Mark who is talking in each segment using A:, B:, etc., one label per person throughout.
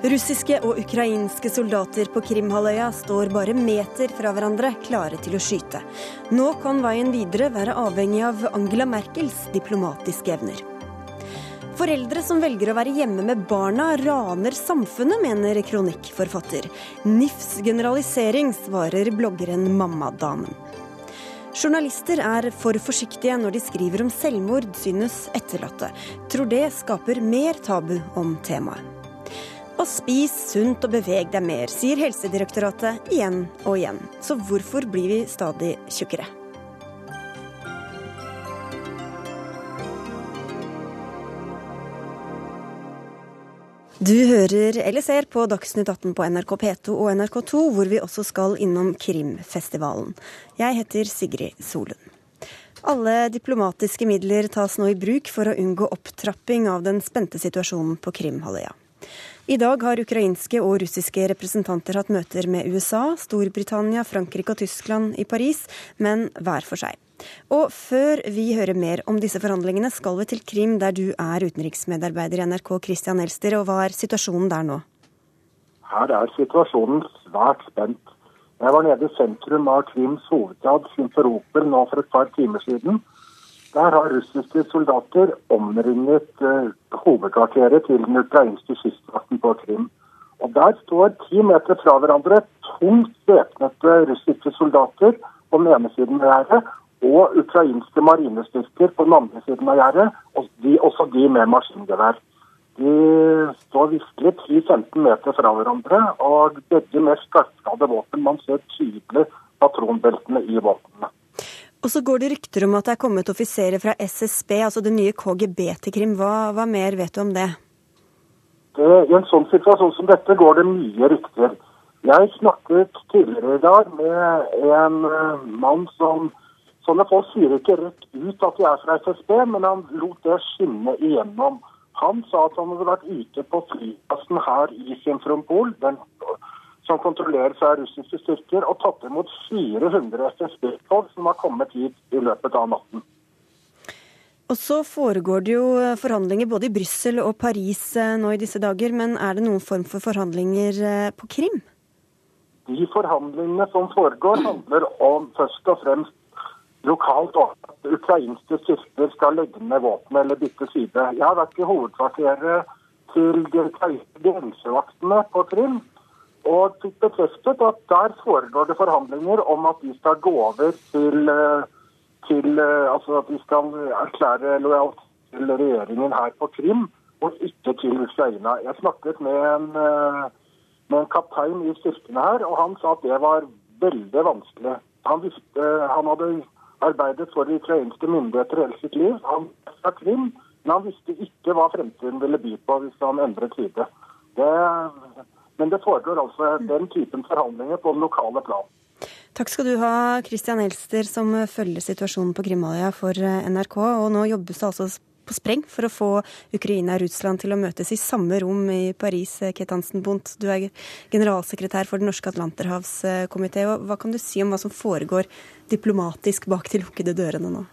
A: Russiske og ukrainske soldater på Krimhalvøya står bare meter fra hverandre, klare til å skyte. Nå kan veien videre være avhengig av Angela Merkels diplomatiske evner. Foreldre som velger å være hjemme med barna, raner samfunnet, mener kronikkforfatter. NIFs generalisering, svarer bloggeren Mammadamen. Journalister er for forsiktige når de skriver om selvmord, synes etterlatte. Tror det skaper mer tabu om temaet. Og spis sunt og beveg deg mer, sier Helsedirektoratet igjen og igjen. Så hvorfor blir vi stadig tjukkere? Du hører eller ser på Dagsnytt 18 på NRK P2 og NRK2, hvor vi også skal innom Krimfestivalen. Jeg heter Sigrid Solund. Alle diplomatiske midler tas nå i bruk for å unngå opptrapping av den spente situasjonen på Krimhalvøya. I dag har ukrainske og russiske representanter hatt møter med USA, Storbritannia, Frankrike og Tyskland i Paris, men hver for seg. Og før vi hører mer om disse forhandlingene, skal vi til Krim, der du er utenriksmedarbeider i NRK, Christian Elster. Og hva er situasjonen der nå?
B: Her er situasjonen svært spent. Jeg var nede i sentrum av Krims hovedstad, Simferopel, nå for et par timer siden. Der har russiske soldater omringet eh, hovedkvarteret til den ukrainske kystvakten på Krim. Og Der står ti meter fra hverandre tungt væpnede russiske soldater på den ene siden av gjerdet og ukrainske marinestyrker på den andre siden av gjerdet, og de, også de med maskingevær. De står virkelig 10-15 meter fra hverandre, og begge med skarpskadde våpen. Man ser tydelig patronbeltene i våpnene.
A: Og så går det rykter om at det er kommet offiserer fra SSB, altså det nye KGB til Krim. Hva, hva mer vet du om det?
B: det? I en sånn situasjon som dette går det mye rykter. Jeg snakket tidligere i dag med en uh, mann som Sånne folk sier ikke rett ut at de er fra SSB, men han lot det skinne igjennom. Han sa at han hadde vært ute på flyplassen her i Simferopol, den som kontrolleres av russiske styrker, og tatt imot 400 SSB-tog som har kommet hit i løpet av natten.
A: Og så foregår det jo forhandlinger både i Brussel og Paris eh, nå i disse dager, men er det noen form for forhandlinger eh, på Krim?
B: De forhandlingene som foregår, handler om først og fremst lokalt om at ukrainske styrker skal legge ned våpenet eller bytte side. Jeg har vært i hovedkvarteret til de ukrainske grensevaktene på Krim og fikk bekreftet at der foregår det forhandlinger om at de skal gå over til, eh, til eh, Altså at de skal erklære lojalt til regjeringen her på Krim, og ikke til Ukraina. Jeg snakket med en, eh, med en kaptein i styrkene her, og han sa at det var veldig vanskelig. Han, visste, han hadde arbeidet for de ukrainske myndigheter hele sitt liv. Han fra Krim, men han visste ikke hva fremtiden ville by på hvis han endret side. Det men det foregår altså den typen forhandlinger på den lokale plan.
A: Takk skal du ha, Christian Elster, som følger situasjonen på Krimhalvøya for eh, NRK. Og nå jobbes det altså på spreng for å få Ukraina og Russland til å møtes i samme rom i Paris. Kate Ket Hansen Bundt, du er generalsekretær for Den norske atlanterhavskomité. Hva kan du si om hva som foregår diplomatisk bak de lukkede dørene nå?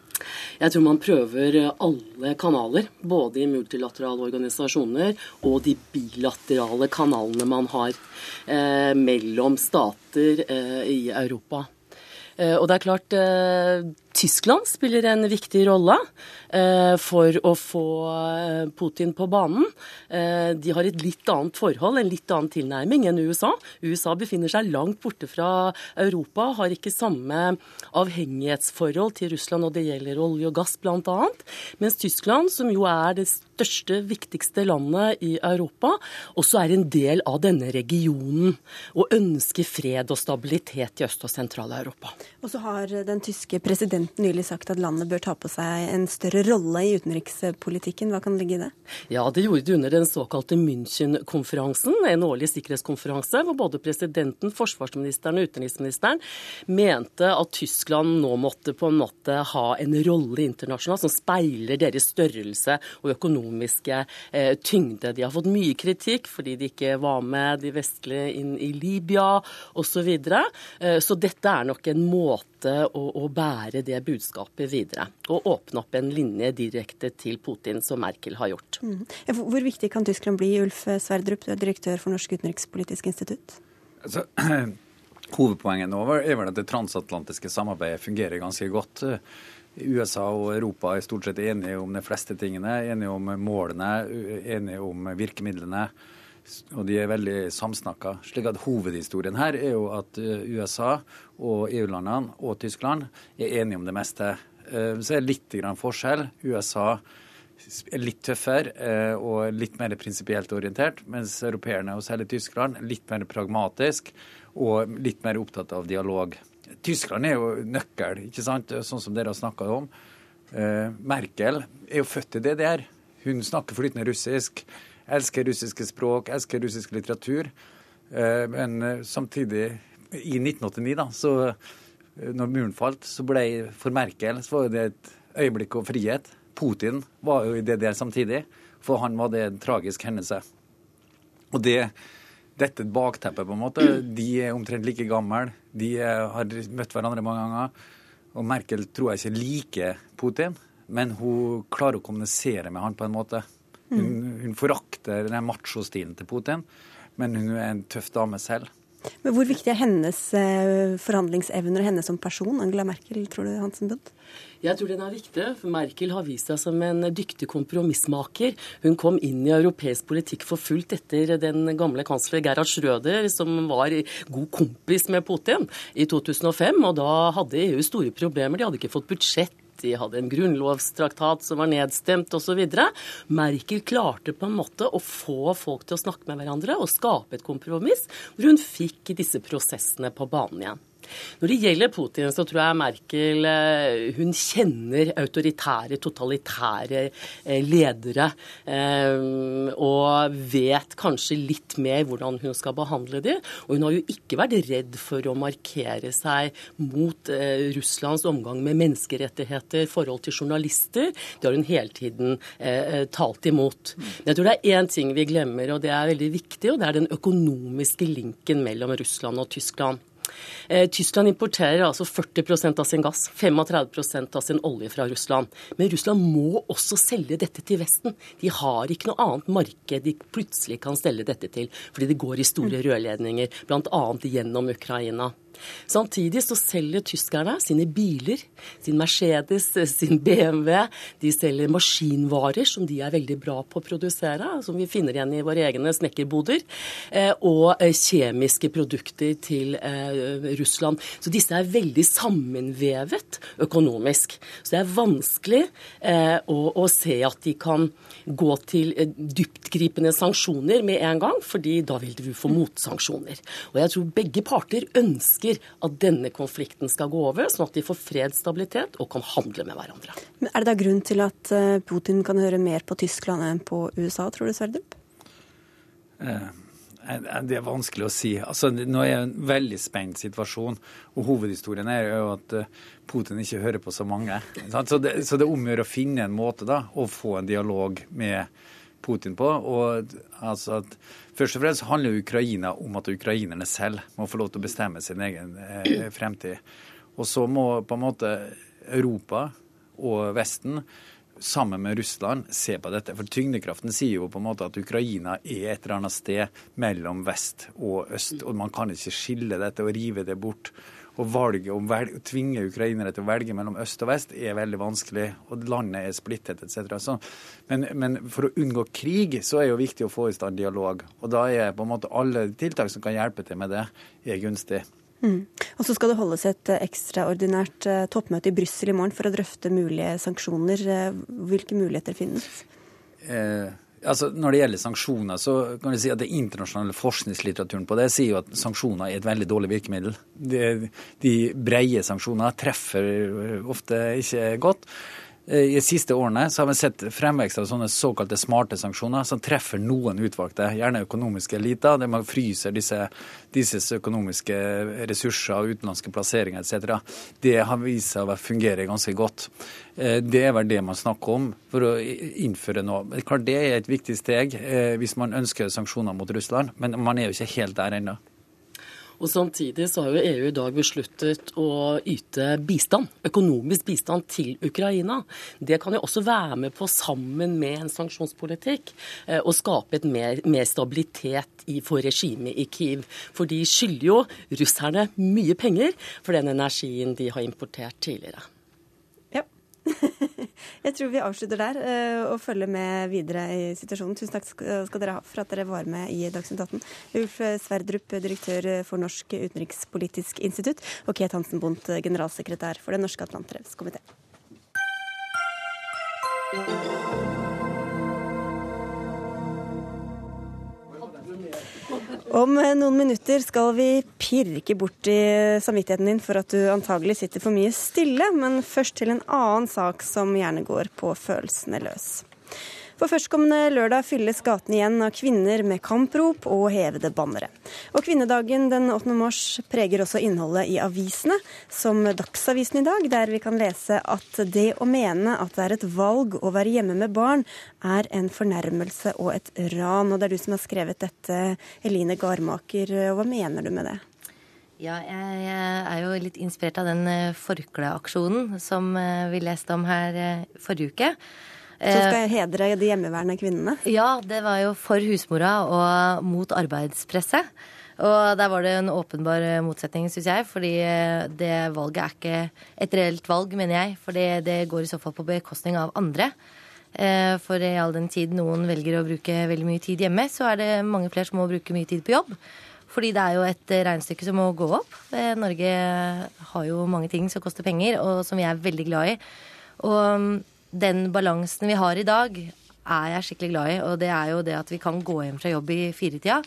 C: Jeg tror man prøver alle kanaler, både i multilaterale organisasjoner og de bilaterale kanalene man har eh, mellom stater eh, i Europa. Eh, og det er klart, eh, Tyskland spiller en viktig rolle eh, for å få eh, Putin på banen. Eh, de har et litt annet forhold, en litt annen tilnærming enn USA. USA befinner seg langt borte fra Europa, har ikke samme avhengighetsforhold til Russland når det gjelder olje og gass bl.a. Mens Tyskland, som jo er det største, viktigste landet i Europa, også er en del av denne regionen og ønsker fred og stabilitet i Øst- og Sentral-Europa.
A: Og så har den tyske presidenten nylig sagt at landet bør ta på seg en større rolle i utenrikspolitikken. Hva kan ligge i det?
C: Ja, det gjorde de under den såkalte München-konferansen, en årlig sikkerhetskonferanse, hvor både presidenten, forsvarsministeren og utenriksministeren mente at Tyskland nå måtte på en måte ha en rolle internasjonalt som speiler deres størrelse og økonomiske eh, tyngde. De har fått mye kritikk fordi de ikke var med de vestlige inn i Libya osv. Så, videre. Eh, så dette er nok en måte måte å, å, bære det budskapet videre. Og åpne opp en linje direkte til Putin, som Merkel har gjort. Mm.
A: Hvor viktig kan Tyskland bli, Ulf Sverdrup, direktør for Norsk utenrikspolitisk institutt?
D: Altså, hovedpoenget nå er vel at det transatlantiske samarbeidet fungerer ganske godt. USA og Europa er stort sett enige om de fleste tingene. Enige om målene, enige om virkemidlene. Og de er veldig samsnakka. Slik at hovedhistorien her er jo at eh, USA og EU-landene og Tyskland er enige om det meste. Eh, så er det litt forskjell. USA er litt tøffere eh, og litt mer prinsipielt orientert, mens europeerne, og særlig Tyskland, er litt mer pragmatisk og litt mer opptatt av dialog. Tyskland er jo nøkkel, ikke sant? sånn som dere har snakka om. Merkel er jo født i DDR. Hun snakker flytende russisk, elsker russiske språk, elsker russisk litteratur. Uh, men uh, samtidig, i 1989, da, så når muren falt, så ble for Merkel så var det et øyeblikk av frihet. Putin var jo i DDR samtidig, for han var det en tragisk hendelse. Og det dette bakteppet, på en måte. De er omtrent like gamle. De har møtt hverandre mange ganger. Og Merkel tror jeg ikke liker Putin, men hun klarer å kommunisere med han på en måte. Hun, mm. hun forakter den machostilen til Putin, men hun er en tøff dame selv.
A: Men Hvor viktig er hennes eh, forhandlingsevner og henne som person, Angela Merkel, tror du, Hansen Bundt?
C: Jeg tror den er viktig. for Merkel har vist seg som en dyktig kompromissmaker. Hun kom inn i europeisk politikk for fullt etter den gamle kansler Gerhard Schrøder, som var god kompis med Putin i 2005. Og da hadde EU store problemer. De hadde ikke fått budsjett de hadde en grunnlovstraktat som var nedstemt osv. Merkel klarte på en måte å få folk til å snakke med hverandre og skape et kompromiss, hvor hun fikk disse prosessene på banen igjen. Når det gjelder Putin, så tror jeg Merkel eh, hun kjenner autoritære, totalitære eh, ledere. Eh, og vet kanskje litt mer hvordan hun skal behandle dem. Og hun har jo ikke vært redd for å markere seg mot Russlands omgang med menneskerettigheter, forhold til journalister. Det har hun hele tiden talt imot. Men jeg tror det er én ting vi glemmer, og det er veldig viktig, og det er den økonomiske linken mellom Russland og Tyskland. Eh, Tyskland importerer altså 40% av sin gass, 35% av sin olje fra Russland. Men Russland må også selge dette til Vesten. De har ikke noe annet marked de plutselig kan stelle dette til, fordi det går i store rørledninger, bl.a. gjennom Ukraina. Samtidig så selger tyskerne sine biler, sin Mercedes, sin BMW. De selger maskinvarer som de er veldig bra på å produsere, som vi finner igjen i våre egne snekkerboder. Eh, og eh, kjemiske produkter til eh, Russland. Så disse er veldig sammenvevet økonomisk. Så det er vanskelig å, se at de kan gå til dyptgripende sanksjoner med en gang, fordi da vil du få motsanksjoner. Og jeg tror begge parter ønsker ønsker at denne konflikten skal gå over, sånn at de får fred, stabilitet og kan handle med hverandre.
A: Men Er det da grunn til at eh, Putin kan høre mer på Tyskland enn på USA, tror du, Sverdrup?
D: Eh, eh, det er vanskelig å si. Altså, nå er det en veldig spent situasjon. og Hovedhistorien er jo at Putin ikke hører på så mange. Så det, så det omgjør å finne en måte da, å få en dialog med Putin på. og altså at Først og fremst handler Ukraina om at ukrainerne selv må få lov til å bestemme sin egen eh, fremtid. Og så må på en måte Europa og Vesten sammen med Russland se på dette. For tyngdekraften sier jo på en måte at Ukraina er et eller annet sted mellom vest og øst. Og man kan ikke skille dette og rive det bort. Og valget om å tvinge ukrainere til å velge mellom øst og vest er veldig vanskelig. Og landet er splittet etc. Men, men, for å unngå krig så er det jo viktig å få i stand dialog. Og da er på en måte alle tiltak som kan hjelpe til med det, er gunstig.
A: Mm. Og så skal det holdes et eh, ekstraordinært eh, toppmøte i Brussel i morgen for å drøfte mulige sanksjoner. Eh, hvilke muligheter finnes?
D: Eh, Altså, når det gjelder sanksjoner, så kan vi si at det internasjonale forskningslitteraturen på det sier jo at sanksjoner er et veldig dårlig virkemiddel. De, de breie sanksjoner treffer ofte ikke godt. Eh, I de siste årene så har vi sett fremvekst av sånne såkalte smarte sanksjoner som treffer noen utvalgte, gjerne økonomiske eliter, der man fryser disse, disse økonomiske ressurser og utenlandske plasseringer etc. Det har vist seg å fungere ganske godt. Eh, det er vel det man snakker om for å innføre nå. Klart Det er et viktig steg eh, hvis man ønsker sanksjoner mot Russland, men man er jo ikke helt der ennå.
C: Og Samtidig så har jo EU i dag besluttet å yte bistand, økonomisk bistand til Ukraina. Det kan jo også være med på, sammen med en sanksjonspolitikk, eh, å skape et mer, mer stabilitet i, for regimet i Kiev. For de skylder jo russerne mye penger for den energien de har importert tidligere.
A: Jeg tror vi avslutter der eh, og følger med videre i situasjonen. Tusen takk skal dere ha for at dere var med i Dagsnytt 18. Ulf Sverdrup, direktør for Norsk utenrikspolitisk institutt, og Ket Hansen Bondt, generalsekretær for Den norske atlanterhavskomité. Om noen minutter skal vi pirke bort i samvittigheten din for at du antagelig sitter for mye stille, men først til en annen sak som gjerne går på følelsene løs. For førstkommende lørdag fylles gatene igjen av kvinner med kamprop og hevede bannere. Og kvinnedagen den 8. mars preger også innholdet i avisene, som Dagsavisen i dag, der vi kan lese at det å mene at det er et valg å være hjemme med barn, er en fornærmelse og et ran. Og det er du som har skrevet dette, Eline Garmaker. Hva mener du med det?
E: Ja, jeg er jo litt inspirert av den eh, forkleaksjonen som eh, vi leste om her eh, forrige uke.
A: Som skal hedre de hjemmeværende kvinnene?
E: Ja, det var jo for husmora og mot arbeidspresset. Og der var det en åpenbar motsetning, syns jeg. Fordi det valget er ikke et reelt valg, mener jeg. For det går i så fall på bekostning av andre. Eh, for i all den tid noen velger å bruke veldig mye tid hjemme, så er det mange flere som må bruke mye tid på jobb. Fordi det er jo et regnestykke som må gå opp. Norge har jo mange ting som koster penger, og som vi er veldig glad i. Og den balansen vi har i dag, er jeg skikkelig glad i. Og det er jo det at vi kan gå hjem fra jobb i firetida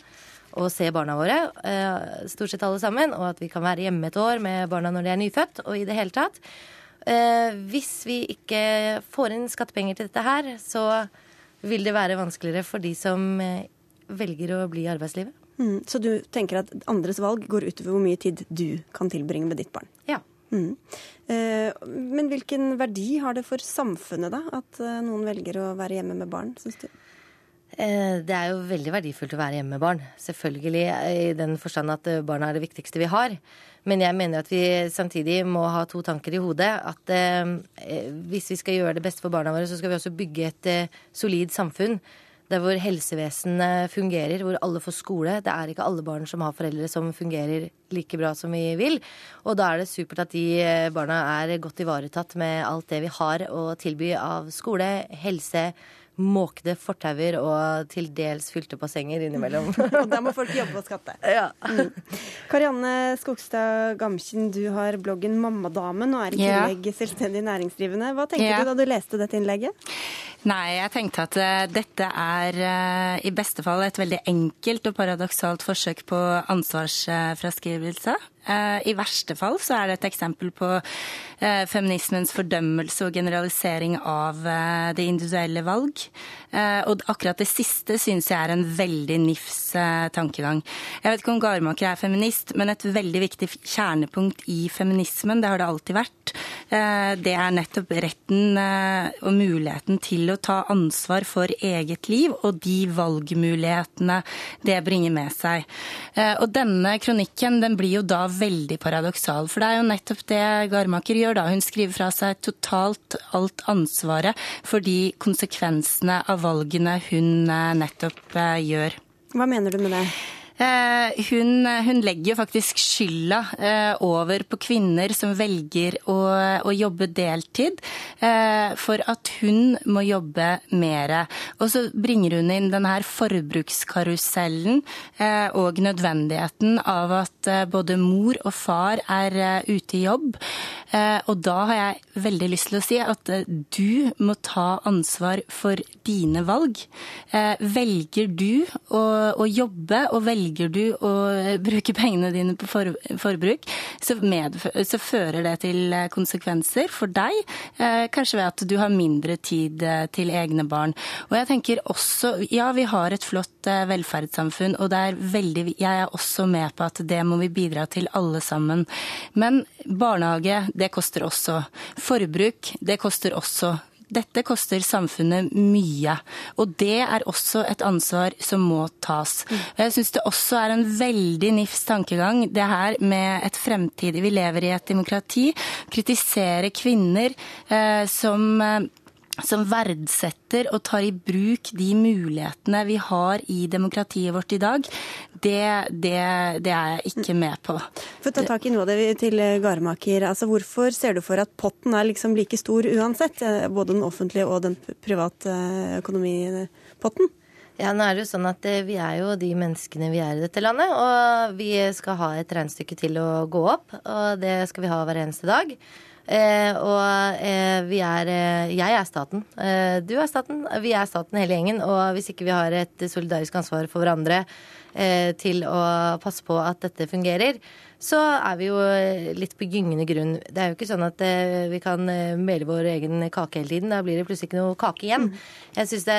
E: og se barna våre, eh, stort sett alle sammen. Og at vi kan være hjemme et år med barna når de er nyfødt, og i det hele tatt. Eh, hvis vi ikke får inn skattepenger til dette her, så vil det være vanskeligere for de som eh, velger å bli i arbeidslivet.
A: Mm, så du tenker at andres valg går utover hvor mye tid du kan tilbringe med ditt barn?
E: Ja.
A: Mm. Eh, men hvilken verdi har det for samfunnet, da, at eh, noen velger å være hjemme med barn, syns du?
E: Eh, det er jo veldig verdifullt å være hjemme med barn. Selvfølgelig i den forstand at barna er det viktigste vi har. Men jeg mener at vi samtidig må ha to tanker i hodet. At hvis vi skal gjøre det beste for barna våre, så skal vi også bygge et solid samfunn der hvor helsevesenet fungerer, hvor alle får skole. Det er ikke alle barn som har foreldre som fungerer like bra som vi vil. Og da er det supert at de eh, barna er godt ivaretatt med alt det vi har å tilby av skole, helse, måkede fortauer og til dels fylte bassenger innimellom.
A: da må folk jobbe og skatte.
E: Ja.
A: Mm. Karianne Skogstad Gamkjen, du har bloggen Mammadamen og er i tillegg selvstendig næringsdrivende. Hva tenkte ja. du da du leste dette innlegget?
F: Nei, jeg tenkte at uh, dette er uh, i beste fall et veldig enkelt og paradoksalt forsøk på ansvarsfraskrivelse. Uh, I verste fall så er det et eksempel på feminismens fordømmelse og generalisering av det individuelle valg. Og akkurat det siste syns jeg er en veldig nifs tankegang. Jeg vet ikke om Garmaker er feminist, men et veldig viktig kjernepunkt i feminismen, det har det alltid vært, det er nettopp retten og muligheten til å ta ansvar for eget liv og de valgmulighetene det bringer med seg. Eh, og denne kronikken den blir jo da veldig paradoksal, for det er jo nettopp det Garmaker gjør da. Hun skriver fra seg totalt alt ansvaret for de konsekvensene av valgene hun eh, nettopp eh, gjør.
A: Hva mener du med det?
F: Eh, hun, hun, legger jo faktisk skylda eh, over på kvinner som velger å, å jobbe deltid, eh, for at hun må jobbe mer. Og så bringer hun inn denne forbrukskarusellen og nødvendigheten av at både mor og far er ute i jobb. Og da har jeg veldig lyst til å si at du må ta ansvar for dine valg. Velger du å, å jobbe og velger velger du å bruke pengene dine på for, forbruk, så, så, fører det til eh, konsekvenser for deg. Eh, kanskje ved at du har mindre tid eh, til egne barn. Og jeg tenker også, ja vi har et flott eh, velferdssamfunn, og er veldig, jeg er også med på at det må vi bidra til alle sammen. Men barnehage, det koster også. Forbruk, det koster også dette koster samfunnet mye. Og det er også et ansvar som må tas. Og jeg syns det også er en veldig nifs tankegang, det her med et fremtidig Vi lever i et demokrati. Kritisere kvinner eh, som eh, som verdsetter og tar i bruk de mulighetene vi har i demokratiet vårt i dag, det, det, det er jeg ikke med på.
A: For å ta tak i noe av det til Garemaker, altså Hvorfor ser du for at potten er liksom like stor uansett? Eh, både den offentlige og den private økonomipotten?
E: Ja, nå er det jo sånn at eh, Vi er jo de menneskene vi er i dette landet. Og vi skal ha et regnestykke til å gå opp. Og det skal vi ha hver eneste dag. Eh, og eh, vi er eh, Jeg er staten. Eh, du er staten. Vi er staten hele gjengen. Og hvis ikke vi har et solidarisk ansvar for hverandre eh, til å passe på at dette fungerer, så er vi jo litt på gyngende grunn. Det er jo ikke sånn at eh, vi kan mele vår egen kake hele tiden. Da blir det plutselig ikke noe kake igjen. Jeg syns det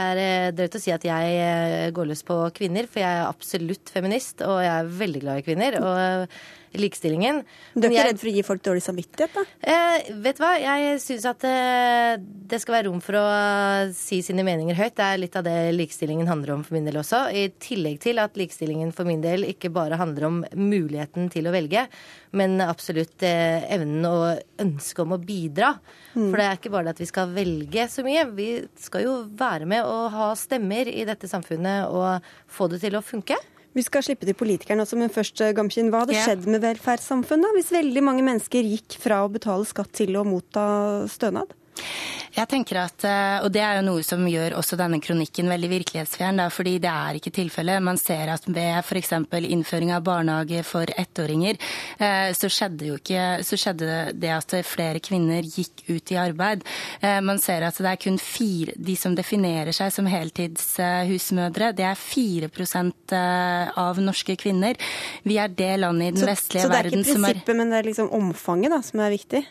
E: er drøyt å si at jeg går løs på kvinner, for jeg er absolutt feminist, og jeg er veldig glad i kvinner. og likestillingen.
A: Du er ikke jeg, redd for å gi folk dårlig samvittighet, da?
E: Eh, vet du hva, jeg syns at eh, det skal være rom for å si sine meninger høyt. Det er litt av det likestillingen handler om for min del også. I tillegg til at likestillingen for min del ikke bare handler om muligheten til å velge, men absolutt eh, evnen og ønsket om å bidra. Mm. For det er ikke bare det at vi skal velge så mye. Vi skal jo være med og ha stemmer i dette samfunnet og få det til å funke.
A: Vi skal slippe til politikerne også, men først, Gamskin. Gamkin, hva hadde skjedd med velferdssamfunnet hvis veldig mange mennesker gikk fra å betale skatt til å motta stønad?
F: Jeg tenker at, eh, og Det er jo noe som gjør også denne kronikken veldig virkelighetsfjern. Da, fordi det er ikke tilfellet. Man ser at ved f.eks. innføring av barnehage for ettåringer, eh, så skjedde jo ikke, så skjedde det at flere kvinner gikk ut i arbeid. Eh, man ser at det er kun fire, de som definerer seg som heltidshusmødre, det er 4% av norske kvinner. Vi er det landet i den
A: så,
F: vestlige verden
A: som er Så det er ikke prinsippet, men det er liksom omfanget da, som er viktig?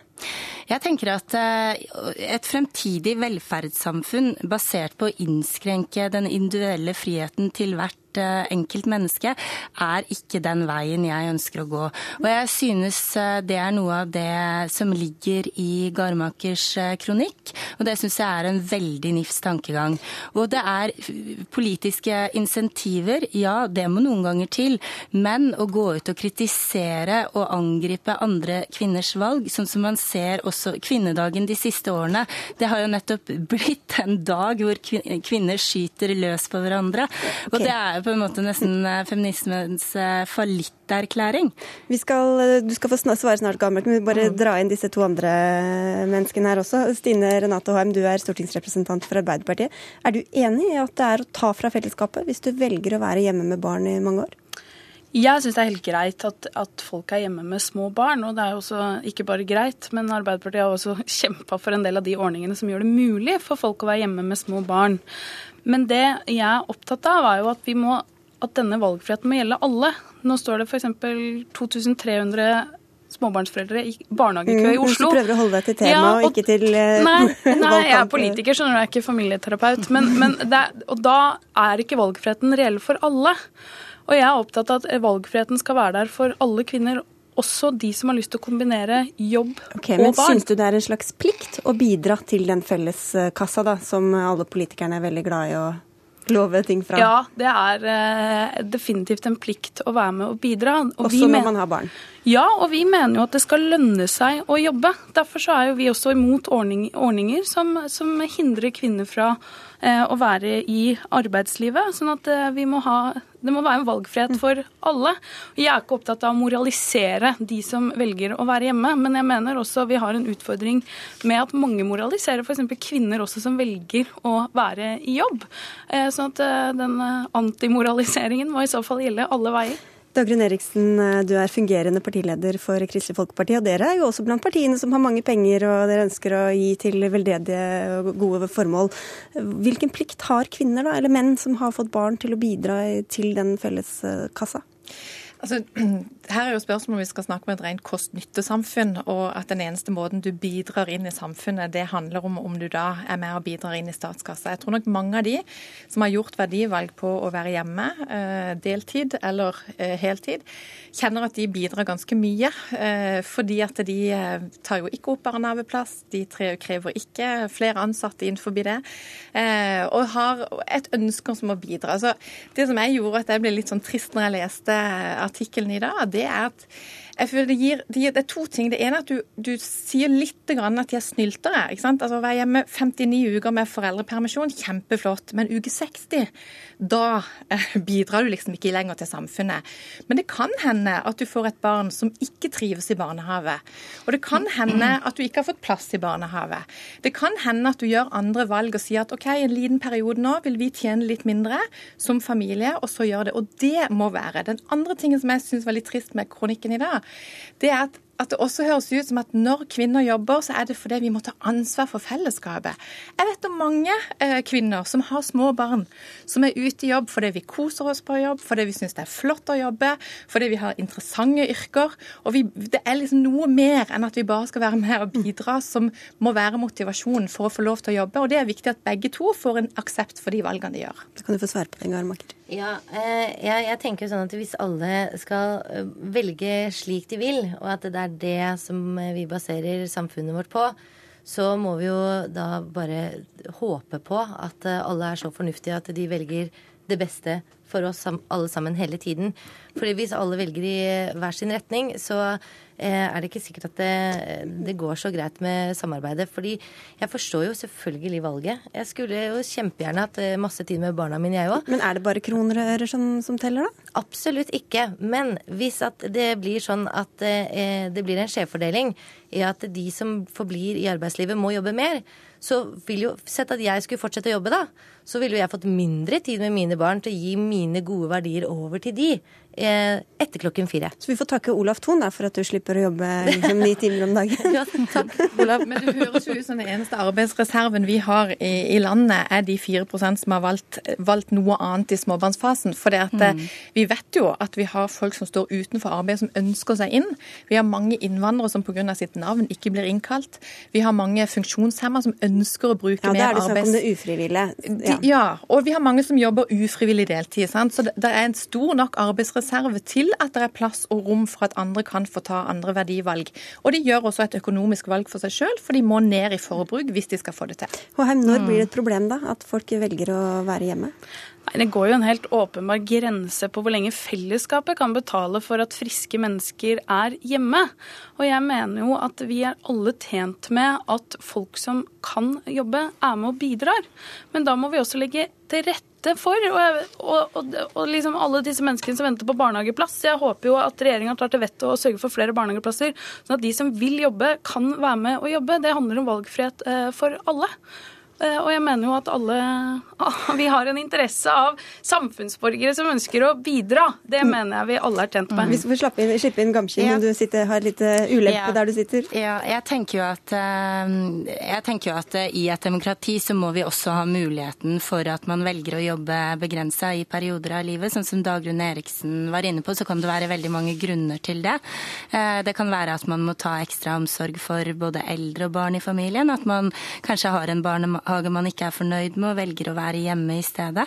F: Jeg tenker at et fremtidig velferdssamfunn basert på å innskrenke den individuelle friheten til hvert Eh, enkelt menneske, er ikke den veien jeg ønsker å gå. Og jeg synes eh, det er noe av det som ligger i Garmakers eh, kronikk, og det syns jeg er en veldig nifs tankegang. Og det er politiske insentiver, ja, det må noen ganger til, men å gå ut og kritisere og angripe andre kvinners valg, sånn som man ser også kvinnedagen de siste årene, det har jo nettopp blitt en dag hvor kvinner skyter løs på hverandre. Og det er på en måte nesten eh, feminismens eh, fallitterklæring.
A: skal, du skal få svare snart, Gammelt, men vi bare mm. dra inn disse to andre menneskene her også. Stine Renate Hoem, du er stortingsrepresentant for Arbeiderpartiet. Er du enig i at det er å ta fra fellesskapet hvis du velger å være hjemme med barn i mange år?
G: Jeg syns det er helt greit at, at, folk er hjemme med små barn. Og det er jo også ikke bare greit, men Arbeiderpartiet har også kjempa for en del av de ordningene som gjør det mulig for folk å være hjemme med små barn. Men det jeg er opptatt av, er jo at, vi må, at denne valgfriheten må gjelde alle. Nå står det f.eks. 2300 småbarnsforeldre i barnehagekø mm, i Oslo.
A: Du prøver å holde deg til temaet ja, og, og, ikke til uh,
G: nei, nei, jeg er politiker, skjønner du, jeg er ikke familieterapeut. Men, men er, og da er ikke valgfriheten reell for alle. Og jeg er opptatt av at valgfriheten skal være der for alle kvinner, også de som har lyst til å kombinere jobb
A: okay, og men barn. Syns du det er en slags plikt å bidra til den felleskassa da, som alle politikerne er veldig glad i å love ting fra?
G: Ja, det er eh, definitivt en plikt å være med og bidra.
A: Og også når man har barn?
G: Ja, og vi mener jo at det skal lønne seg å jobbe. Derfor så er jo vi også imot ordning, ordninger som, som, hindrer kvinner fra eh, å være i arbeidslivet. Sånn at eh, vi må ha det må være en valgfrihet for alle. Jeg er ikke opptatt av å moralisere de som velger å være hjemme, men jeg mener også vi har en utfordring med at mange moraliserer f.eks. kvinner også som velger å være i jobb. Eh, sånn at eh, den antimoraliseringen må i så fall gjelde alle veier.
A: Dagrun Eriksen, eh, du er fungerende partileder for Kristelig Folkeparti. Og dere er jo også blant partiene som har mange penger og dere ønsker å gi til veldedige og gode formål. Hvilken plikt har kvinner, da, eller menn som har fått barn, til å bidra til den felles kassa?
H: Altså, her er jo spørsmålet om vi skal snakke om et rent kost-nytte-samfunn, og at den eneste måten du bidrar inn i samfunnet, det handler om om du da er med og bidrar inn i statskassa. Jeg tror nok mange av de som har gjort verdivalg på å være hjemme, eh, deltid eller eh, heltid, kjenner at de bidrar ganske mye. Eh, fordi at de tar jo ikke opp barnehageplass, de krever ikke flere ansatte innenfor det, og har et ønske om å bidra. Altså, det som jeg gjorde at jeg ble litt sånn trist når jeg leste artikkelen i dag, det er at jeg føler det, gir, det, gir, det er to ting. Det ene er at du, du sier litt at de er snyltere. ikke sant? Altså Være hjemme 59 uker med foreldrepermisjon, kjempeflott. Men uke 60, da eh, bidrar du liksom ikke lenger til samfunnet. Men det kan hende at du får et barn som ikke trives i barnehage. Og det kan hende at du ikke har fått plass i barnehage. Det kan hende at du gjør andre valg og sier at OK, en liten periode nå vil vi tjene litt mindre som familie, og så gjør det. Og det må være. Den andre tingen som jeg syns var litt trist med kronikken i dag, det er at at det også høres ut som at når kvinner jobber, så er det fordi vi må ta ansvar for fellesskapet. Jeg vet om mange eh, kvinner som har små barn, som er ute i jobb fordi vi koser oss på jobb, fordi vi syns det er flott å jobbe, fordi vi har interessante yrker. Og vi, det er liksom noe mer enn at vi bare skal være med og bidra, som må være motivasjonen for å få lov til å jobbe. Og det er viktig at begge to får en aksept for de valgene de gjør.
A: Så kan du få svare på det, Garmaker.
E: Ja, eh, jeg, jeg, tenker sånn at hvis alle skal eh, velge slik de vil, og at det er det som eh, vi baserer samfunnet vårt på, så må vi jo da bare håpe på at alle er så fornuftige at de velger det beste for oss alle sammen hele tiden. Fordi hvis alle velger i hver sin retning, så eh, er det ikke sikkert at det, det, går så greit med samarbeidet. Fordi jeg forstår jo selvfølgelig valget. Jeg skulle jo kjempegjerne hatt eh, masse tid med barna mine, jeg òg.
A: Men er det bare kroner og øre som, som, teller, da?
E: Absolutt ikke. Men hvis at det blir sånn at eh, det blir en skjevfordeling i at de som forblir i arbeidslivet, må jobbe mer, så vil jo Sett at jeg skulle fortsette å jobbe, da så ville jeg fått mindre tid med mine barn til å gi mine gode verdier over til de eh, etter klokken fire.
A: Så vi får takke Olaf Thon for at du slipper å jobbe liksom, ni timer om dagen.
E: ja, takk, Olaf.
H: Men det høres jo ut som den eneste arbeidsreserven vi har i, i landet, er de 4% som har valgt, valgt, noe annet i småbarnsfasen. For mm. vi vet jo at vi har folk som står utenfor arbeid, som ønsker seg inn. Vi har mange innvandrere som pga. sitt navn ikke blir innkalt. Vi har mange funksjonshemmede som ønsker å bruke ja, mer arbeids... Ja,
A: Da er det snakk om det ufrivillige.
H: Ja. ja. og vi har mange som jobber ufrivillig deltid. Sant? Så det, det er en stor nok arbeidsreserve til at det er plass og rom for at andre kan få ta andre verdivalg. Og de gjør også et økonomisk valg for seg sjøl, for de må ned i forbruk hvis de skal få det til.
A: Håheim, når blir det et problem da, at folk velger å være hjemme?
G: Nei, Det går jo en helt åpenbar grense på hvor lenge fellesskapet kan betale for at friske mennesker er hjemme. Og jeg mener jo at vi er alle tjent med at folk som kan jobbe, er med og bidrar. Men da må vi også legge til rette for og, og, og, og liksom alle disse menneskene som venter på barnehageplass. Jeg håper jo at regjeringa tar til vettet og sørger for flere barnehageplasser, sånn at de som vil jobbe, kan være med og jobbe. Det handler om valgfrihet eh, for alle. Eh, og jeg mener jo at alle Vi har en interesse av samfunnsborgere som ønsker å bidra. Det mm. mener jeg vi alle er tjent med.
A: Vi skal få inn, slippe inn Gamkin, ja. du sitter, har litt ulempe ja. der du sitter.
F: Ja, jeg tenker jo at, eh, jeg tenker jo at eh, i et demokrati så må vi også ha muligheten for at man velger å jobbe begrensa i perioder av livet. Sånn som Dagrun Eriksen var inne på, så kan det være veldig mange grunner til det. Det kan være at man må ta ekstra omsorg for både eldre og barn i familien. At man kanskje har en barnehage barnehage man ikke er fornøyd med, og velger å være hjemme i stedet.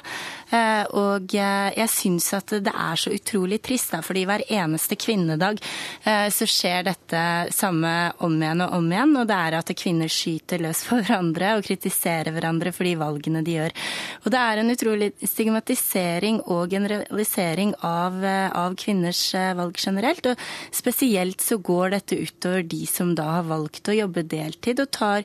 F: Eh, og eh, jeg syns at det er så utrolig trist, da, fordi hver eneste kvinnedag eh, så skjer dette samme om igjen og om igjen, og det er at kvinner skyter løs for hverandre og kritiserer hverandre for de valgene de gjør. Og det er en utrolig stigmatisering og generalisering av, av kvinners valg generelt, og spesielt så går dette utover de som da har valgt å jobbe deltid og tar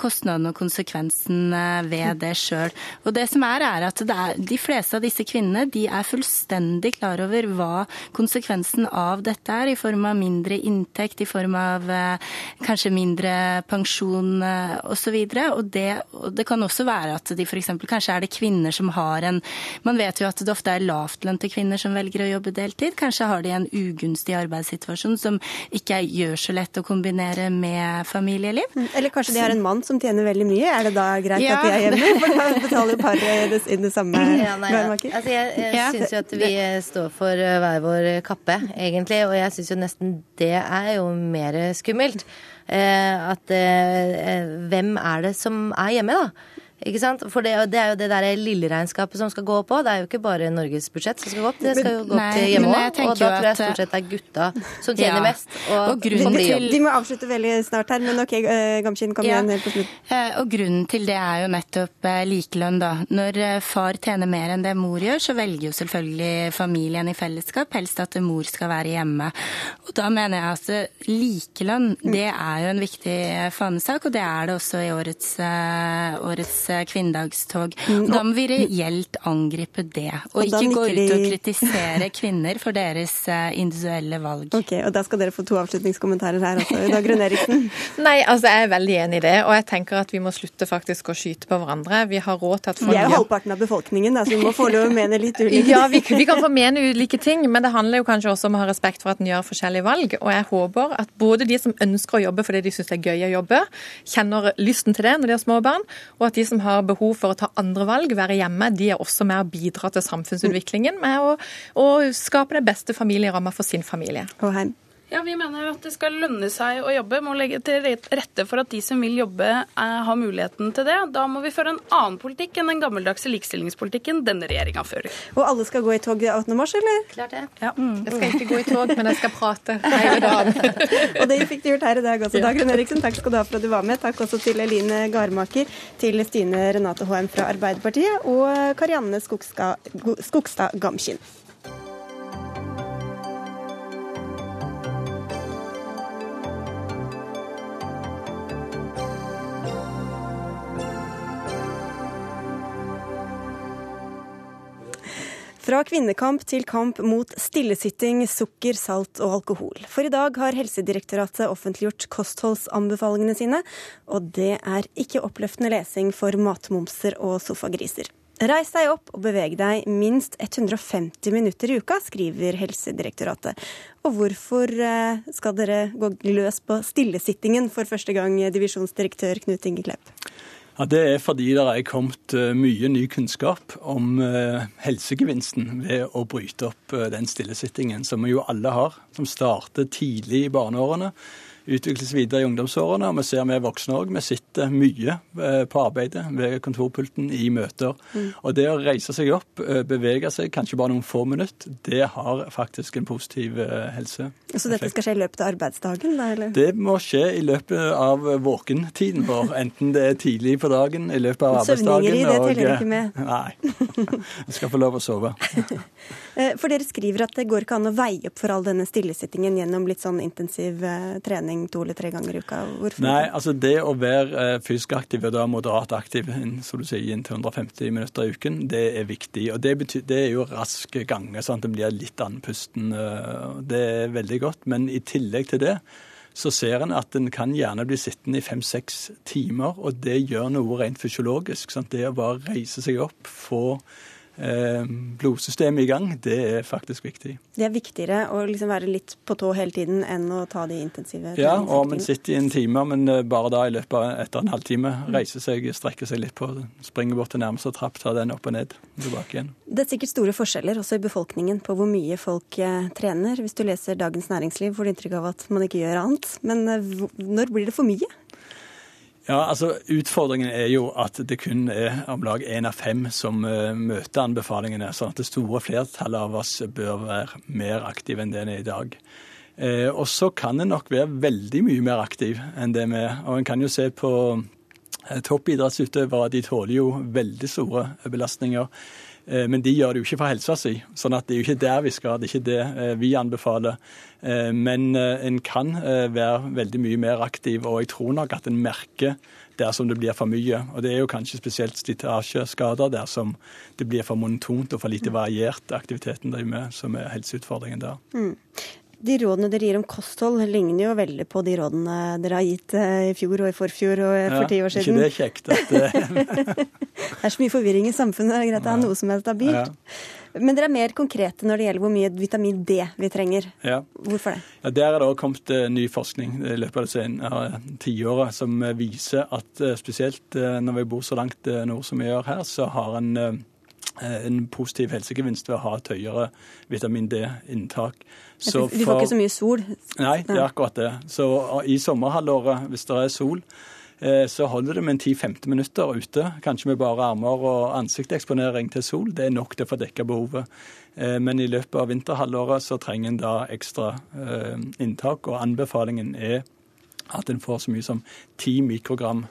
F: kostnadene og konsekvensene konsekvensen ved det sjøl. Og det som er, er at de fleste av disse kvinnene de er fullstendig klar over hva konsekvensen av dette er, i form av mindre inntekt, i form av eh, kanskje mindre pensjon og osv. Og, det, og det kan også være at de f.eks. kanskje er det kvinner som har en Man vet jo at det ofte er lavtlønte kvinner som velger å jobbe deltid. Kanskje har de en ugunstig arbeidssituasjon som ikke gjør så lett å kombinere med familieliv.
A: Eller kanskje de har en mann som tjener veldig mye. Er det da greit ja. at jeg er hjemme? For da betaler paret inn det samme ja, nei,
E: ja. Altså, jeg jeg ja. syns jo at vi står for eh, hver vår kappe, egentlig. Og jeg syns jo nesten det er jo mer skummelt. Eh, at eh, hvem er det som er hjemme, da? Ikke sant? For det, det, er jo det der lilleregnskapet som skal gå opp òg. Det er jo ikke bare Norges budsjett som skal gå opp, det skal jo gå opp til hjemme òg. Og da tror jeg stort sett det er gutta som tjener ja. mest. Og, og
A: grunnen til... De må avslutte veldig snart her, men OK, Gamskin, kom ja. igjen helt på slutt.
F: Eh, og grunnen til det er jo nettopp eh, likelønn, da. Når far tjener mer enn det mor gjør, så velger jo selvfølgelig familien i fellesskap helst at mor skal være hjemme. Og da mener jeg at likelønn, det er jo en viktig fanesak, og det er det også i årets, årets kvinnedagstog. Mm, da må vi reelt angripe det, og, og ikke gå ut og kritisere kvinner for deres eh, individuelle valg.
A: Ok, og Da skal dere få to avslutningskommentarer her også. Dag Grønn Eriksen?
H: Nei, altså jeg er veldig enig i det, og jeg tenker at vi må slutte faktisk å skyte på hverandre. Vi har råd til at folk
A: Vi er jo halvparten av befolkningen, så vi må få lov å mene litt ulike
H: Ja, vi, vi kan få mene ulike ting, men det handler jo kanskje også om å ha respekt for at en gjør forskjellige valg. Og jeg håper at både de som ønsker å jobbe fordi de syns det er gøy å jobbe, kjenner lysten til det når de har små barn, og at de som har behov for å ta andre valg, være hjemme, de er også med å bidra til samfunnsutviklingen med å, å skape det beste familieramma for sin familie.
A: Og.
G: Ja, Vi mener at det skal lønne seg å jobbe. Må legge til rette for at de som vil jobbe, er, har muligheten til det. Da må vi føre en annen politikk enn den gammeldagse likestillingspolitikken denne regjeringa fører.
A: Og alle skal gå i tog 18. mars, eller?
E: Klart det.
H: Ja. Mm. Jeg skal ikke gå i tog, men jeg skal prate hele dagen.
A: og det fikk du gjort her i dag også. Dag Rune Eriksen, takk skal du ha for at du var med. Takk også til Eline Garmaker, til Stine Renate HM fra Arbeiderpartiet og Karianne Skogstad Gamkin. Fra kvinnekamp til kamp mot stillesitting, sukker, salt og alkohol. For i dag har Helsedirektoratet offentliggjort kostholdsanbefalingene sine, og det er ikke oppløftende lesing for matmomser og sofagriser. Reis deg opp og beveg deg minst 150 minutter i uka, skriver Helsedirektoratet. Og hvorfor eh, skal dere gå løs på stillesittingen for første gang, divisjonsdirektør Knut Inge Klepp?
I: Ja, Det er fordi det er kommet eh, mye ny kunnskap om eh, helsegevinsten ved å bryte opp eh, den stillesittingen, som vi jo alle har, som starter tidlig i barneårene utvikles videre i ungdomsårene. og Vi ser vi voksne òg. Vi sitter mye eh, på arbeidet ved kontorpulten i møter. Mm. Og det å reise seg opp, eh, bevege seg kanskje bare noen få minutter, det har faktisk en positiv eh, helse.
A: Så dette skal skje i løpet av arbeidsdagen? da, eller?
I: Det må skje i løpet av våkentiden vår. Enten det er tidlig på dagen, i løpet av arbeidsdagen
A: Søvningeri, det teller ikke med?
I: Nei. Jeg skal få lov å sove.
A: For dere skriver at det går ikke an å veie opp for all denne stillesittingen gjennom litt sånn intensiv trening trening to eller tre ganger i uka?
I: Hvorfor? Nei, altså Det å være eh, fysisk aktiv og da moderat aktiv som du sier, inntil 150 minutter i uken, det er viktig. Og Det, betyr, det er jo rask ganger, sånn at det blir litt andpusten. Eh, det er veldig godt. Men i tillegg til det så ser en at en kan gjerne bli sittende i fem-seks timer, og det gjør noe rent fysiologisk. Sant? Det å bare reise seg opp, få blodsystemet i gang, det er faktisk viktig.
A: Det er viktigere å liksom være litt på tå hele tiden enn å ta de intensive
I: Ja, og man sitter i en time, men eh, bare da i løpet av etter en halvtime mm. reiser seg, strekker seg litt på, springer bort til nærmeste trapp, tar den opp og ned, tilbake igjen.
A: Det er sikkert store forskjeller også i befolkningen på hvor mye folk eh, trener. Hvis du leser Dagens Næringsliv, får du inntrykk av at man ikke gjør annet. Men når blir det for mye?
I: Ja, altså Utfordringen er jo at det kun er om lag én av fem som uh, møter anbefalingene. sånn at det store flertallet av oss bør være mer aktive enn det en er i dag. Uh, og så kan en nok være veldig mye mer aktiv enn det vi er. Og en kan jo se på uh, toppidrettsutøvere. De tåler jo veldig store belastninger. Eh, men de gjør det jo ikke for helsa si, sånn at det er jo ikke der vi skal. Det er ikke det eh, vi anbefaler. Eh, men en kan være veldig mye mer aktiv, og jeg tror nok at en merker dersom det blir for mye. Og det er jo kanskje spesielt slitasjeskader dersom det blir for monotont og for lite variert aktiviteten driver med, som er helseutfordringen der. Mm.
A: De rådene dere gir om kosthold, ligner jo veldig på de rådene dere har gitt eh, i fjor og i forfjor og for ti år siden.
I: Ikke det er kjekt at
A: Det er så mye forvirring i samfunnet. Det er greit å ha noe som er stabilt. Ja. Men dere er mer konkrete når det gjelder hvor mye vitamin D vi trenger.
I: Ja.
A: Hvorfor det?
I: Ja, Der er det også kommet ny forskning i løpet av det senere tiåret som viser at spesielt når vi bor så langt nord som vi gjør her, så har en en positiv helsegevinst ved å ha et høyere vitamin D-inntak.
A: De får ikke så mye sol?
I: Nei, det er akkurat det. Så i sommerhalvåret, hvis det er sol, Eh, så holder det med en 10-15 minutter ute, kanskje med bare armer og ansikteksponering til sol. Det er nok til å få dekka behovet. Eh, men i løpet av vinterhalvåret så trenger en da ekstra eh, inntak, og anbefalingen er at en får så mye som 10 mikrogram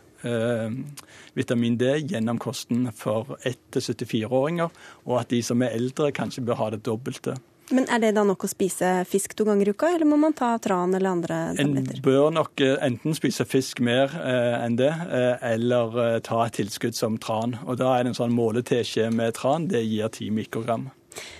I: vitamin D gjennom kosten for 1-74-åringer, og at de som er eldre, kanskje bør ha det dobbelte.
A: Men Er det da nok å spise fisk to ganger i uka, eller må man ta tran eller andre tabletter?
I: En bør nok eh, enten spise fisk mer eh, enn det, eh, eller eh, ta et tilskudd som tran. Og Da er det en sånn måleteskje med tran. Det gir 10 mikrogram.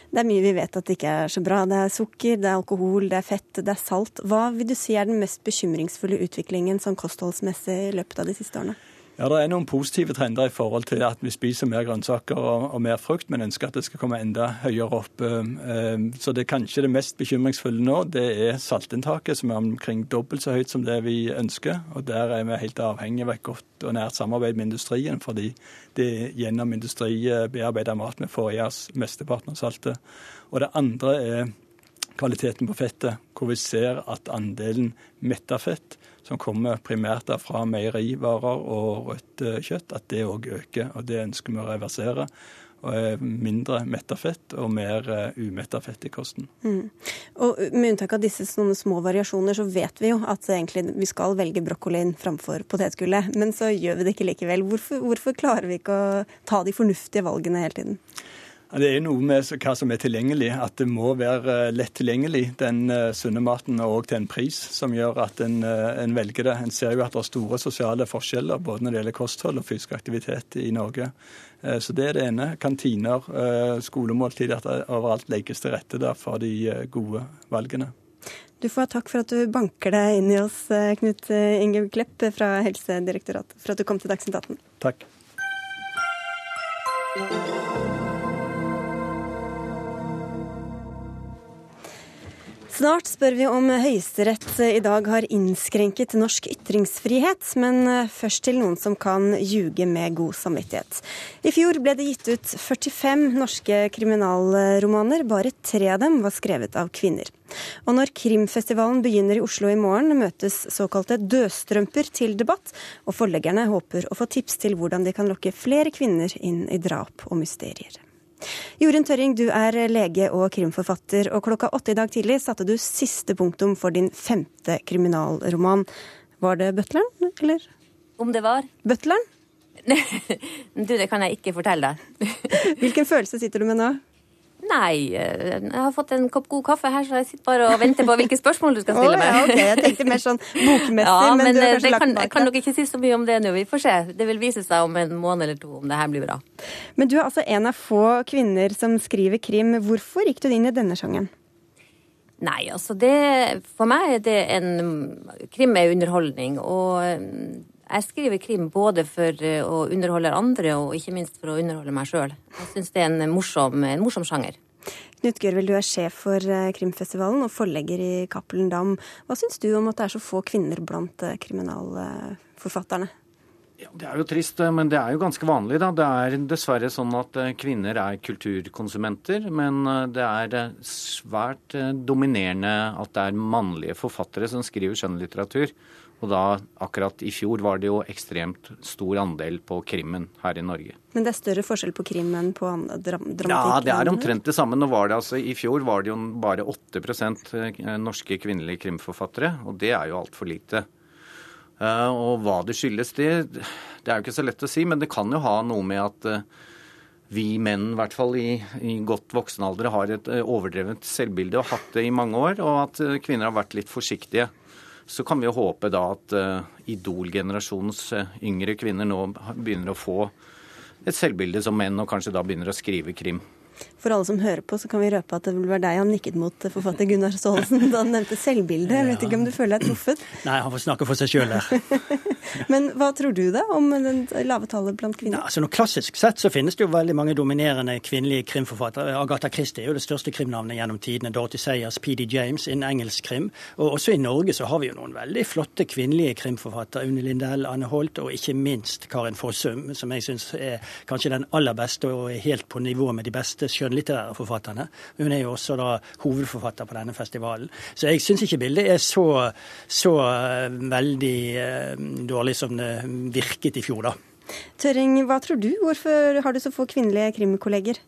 A: Det er mye vi vet at det ikke er så bra. Det er sukker, det er alkohol, det er fett, det er salt. Hva vil du si er den mest bekymringsfulle utviklingen sånn kostholdsmessig i løpet av de siste årene?
I: Ja, Det er noen positive trender i forhold til at vi spiser mer grønnsaker og, og mer frukt, men ønsker at det skal komme enda høyere opp. Eh, eh, så det er kanskje det mest bekymringsfulle nå, det er saltinntaket, som er omkring dobbelt så høyt som det vi ønsker. Og Der er vi helt avhengig av et godt og nært samarbeid med industrien, fordi det er gjennom industribearbeida mat vi får i oss mesteparten av saltet. Og det andre er kvaliteten på fettet, hvor vi ser at andelen metta fett som kommer primært fra meierivarer og rødt eh, kjøtt, at det òg øker. og Det ønsker vi å reversere. Og mindre metta fett og mer uh, umetta fett i kosten. Mm.
A: Og Med unntak av disse små variasjoner, så vet vi jo at egentlig vi skal velge brokkolien framfor potetgullet. Men så gjør vi det ikke likevel. Hvorfor, hvorfor klarer vi ikke å ta de fornuftige valgene hele tiden?
I: Det er noe med hva som er tilgjengelig. At det må være eh, lett tilgjengelig, den uh, sunne maten, og til en pris som gjør at en, uh, en, velger det. En ser jo at det er store sosiale forskjeller både når det gjelder kosthold og fysisk aktivitet i Norge. Så det er det ene. Kantiner, skolemåltid, at det overalt legges til rette der for de gode valgene.
A: Du får takk for at du banker deg inn i oss, Knut Inge Klepp fra Helsedirektoratet, for at du kom til Dagsnytt 18.
I: Takk.
A: Snart spør vi om Høyesterett i dag har innskrenket norsk ytringsfrihet, men først til noen som kan ljuge med god samvittighet. I fjor ble det gitt ut 45 norske kriminalromaner, bare tre av dem var skrevet av kvinner. Og når krimfestivalen begynner i Oslo i morgen, møtes såkalte dødstrømper til debatt, og forleggerne håper å få tips til hvordan de kan lokke flere kvinner inn i drap og mysterier. Jorunn Tørring, du er lege og krimforfatter, og klokka åtte i dag tidlig satte du siste punktum for din femte kriminalroman. Var det Butleren, eller?
J: Om det var?
A: Butleren?
J: du, det kan jeg ikke fortelle deg.
A: Hvilken følelse sitter du med nå?
J: Nei, eh, jeg har fått en kopp god kaffe her, så jeg sitter bare og venter på hvilke spørsmål du skal stille meg.
A: Oh, ja, okay. Jeg tenkte mer sånn bokmessig, ja, men, men
J: eh,
A: lagt
J: kan, kan nok ikke si så mye om det nå, vi får se. Det vil vise seg om en måned eller to om det her blir bra.
A: Men du er altså en av få kvinner som skriver krim. Hvorfor gikk du inn i denne sjangeren?
J: Nei, altså det For meg er det en Krim er underholdning. Og jeg skriver krim både for eh, å underholde andre, og ikke minst for å underholde meg sjøl. Jeg syns det er en morsom, en morsom sjanger.
A: Knut Gørvel, du er sjef for eh, Krimfestivalen og forlegger i Cappelen Dam. Hva syns du om at det er så få kvinner blant eh, kriminalforfatterne?
K: Ja, det er jo trist, men det er jo ganske vanlig. da. Det er dessverre sånn at kvinner er kulturkonsumenter. Men det er svært dominerende at det er mannlige forfattere som skriver skjønnlitteratur. Og da, akkurat i fjor, var det jo ekstremt stor andel på krimmen her i Norge.
A: Men det er større forskjell på krim enn på dramatikk?
K: Ja, det er omtrent det samme. Nå var det altså, I fjor var det jo bare 8 eh, norske kvinnelige krimforfattere, og det er jo altfor lite. Eh, og hva det skyldes, det, det er jo ikke så lett å si, men det kan jo ha noe med at eh, vi menn, i hvert fall i, i godt voksen alder, har et overdrevet selvbilde og hatt det i mange år, og at kvinner har vært litt forsiktige. Så kan vi jo håpe da at uh, Idol-generasjonens uh, yngre kvinner nå begynner å få et selvbilde som menn, og kanskje da begynner å skrive krim.
A: For alle som hører på, så kan vi røpe at det var deg han nikket mot forfatter Gunnar Staalesen da han nevnte selvbildet. Jeg vet ikke om du føler deg truffet?
L: Nei, han får snakke for seg sjøl der.
A: Men hva tror du da om den lave tallet blant kvinner?
L: Ja, altså, noe klassisk sett så finnes det jo veldig mange dominerende kvinnelige krimforfattere. Agatha Christie er jo det største krimnavnet gjennom tidene. Dorothy Sayers, PD James innen engelsk krim. Og også i Norge så har vi jo noen veldig flotte kvinnelige krimforfattere. Une Lindell, Anne Holt og ikke minst Karin Fossum, som jeg syns er kanskje den aller beste og er helt på nivå med de beste skjønn skjønnlitterære forfatterne. Hun er jo også da hovedforfatter på denne festivalen. Så jeg syns ikke bildet er så, så eh, veldig eh, dårlig som det virket i fjor, da.
A: Tøring, hva tror du? Hvorfor har du så få kvinnelige krimkolleger?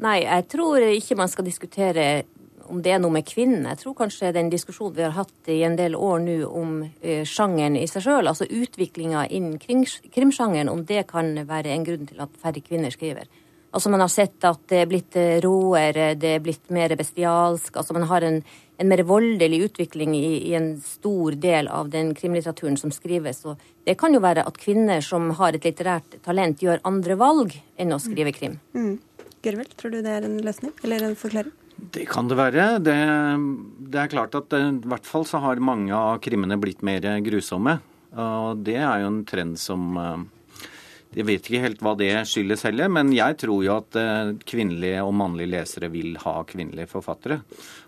J: Nei, jeg tror ikke man skal diskutere om det er noe med kvinnene. Jeg tror kanskje den diskusjonen vi har hatt i en del år nå om eh, sjangeren i seg sjøl, altså utviklinga innen krimsjangeren, om det kan være en grunn til at færre kvinner skriver. Altså Man har sett at det er blitt eh, råere, det er blitt mer bestialsk. altså Man har en, en mer voldelig utvikling i, i, en stor del av den krimlitteraturen som skrives. Og det kan jo være at kvinner som har et litterært talent, gjør andre valg enn å skrive krim.
A: Mm. Gørvel, tror du det er en løsning, eller en forklaring?
K: Det kan det være. Det, det er klart at eh, i hvert fall så har mange av krimmene blitt mer grusomme. Og det er jo en trend som eh, jeg vet ikke helt hva det skyldes heller, men jeg tror jo at eh, kvinnelige og mannlige lesere vil ha kvinnelige forfattere.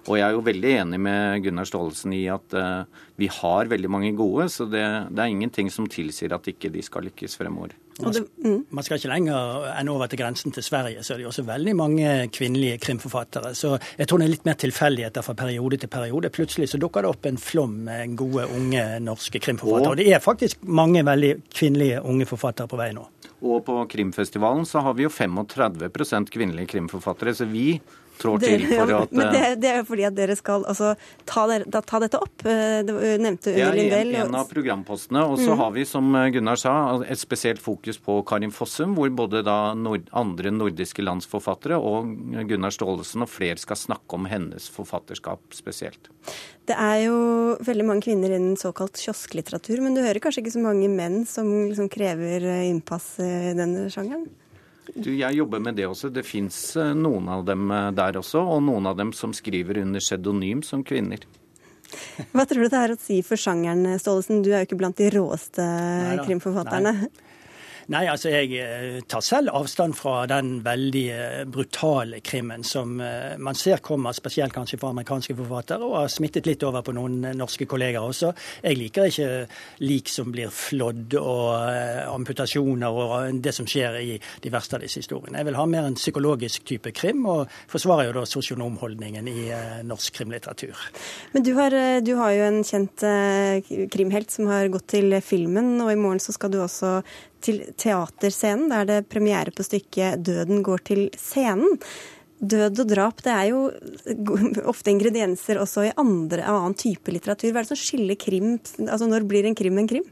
K: Og jeg er jo veldig enig med Gunnar Staalesen i at eh, vi har veldig mange gode, så det, det er ingenting som tilsier at ikke de skal lykkes fremover.
L: Man, skal, man skal ikke lenger enn over til grensen til Sverige, så er det også veldig mange kvinnelige krimforfattere. Så jeg tror det er litt mer tilfeldigheter fra periode til periode. Plutselig så dukker det opp en flom med gode, unge norske krimforfattere. Og, og det er faktisk mange veldig kvinnelige unge forfattere på vei nå.
K: Og på krimfestivalen så har vi jo 35% kvinnelige krimforfattere. Så vi trår til for at
A: Men det, eh, det, er fordi at dere skal altså, ta, der, ta dette opp. Eh, det nevnte Unni Lindell.
K: Det er en, en av programpostene. Og så mm. har vi, som Gunnar sa, et spesielt fokus på Karin Fossum, hvor både da nord, andre nordiske landsforfattere og Gunnar Staalesen og flere skal snakke om hennes forfatterskap spesielt.
A: Det er jo veldig mange kvinner innen såkalt kiosklitteratur, men du hører kanskje ikke så mange menn som liksom krever innpass i denne sjangeren?
K: Du, jeg jobber med det også. Det fins eh, noen av dem eh, der også, og noen av dem som skriver under pseudonym som kvinner.
A: Hva tror du det er å si for sjangeren, Staalesen? Du er jo ikke blant de råeste Neida. krimforfatterne. Nei.
L: Nei, altså jeg eh, tar selv avstand fra den veldig eh, brutale krimmen som eh, man ser kommer spesielt kanskje fra amerikanske forfattere, og har smittet litt over på noen norske kolleger også. Jeg liker ikke lik som blir flådd og amputasjoner og det som skjer i de verste av disse historiene. Jeg vil ha mer en psykologisk type krim, og forsvarer jo da sosionomholdningen i norsk krimlitteratur.
A: Men du har, du har jo en kjent krimhelt som har gått til filmen, og i morgen så skal du også til teaterscenen. Da er det premiere på stykket 'Døden går til scenen'. Død og drap det er jo ofte ingredienser også i andre, annen type litteratur. Hva er det som skiller krim? Altså Når blir en krim en krim?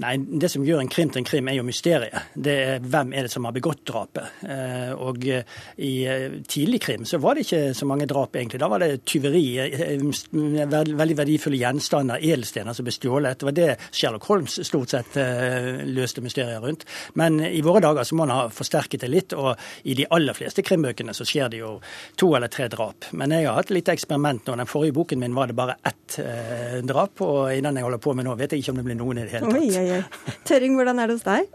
L: Nei, Det som gjør en krim til en krim, er jo mysteriet. Det er Hvem er det som har begått drapet? Eh, og eh, i eh, tidlig krim så var det ikke så mange drap, egentlig. Da var det tyveri. Veldig verdifulle gjenstander, edelstener som ble stjålet. Det var det Sherlock Holmes stort sett løste mysteriet rundt. Men i våre dager så må man ha forsterket det litt, og i de aller fleste krimbøkene så skjer det jo to eller tre drap. Men jeg har hatt et lite eksperiment nå. Den forrige boken min var det bare ett drap, og i den jeg holder på med nå, vet jeg ikke om det blir noen i det hele tatt.
A: Oi, oi. Tørring, hvordan er det hos deg?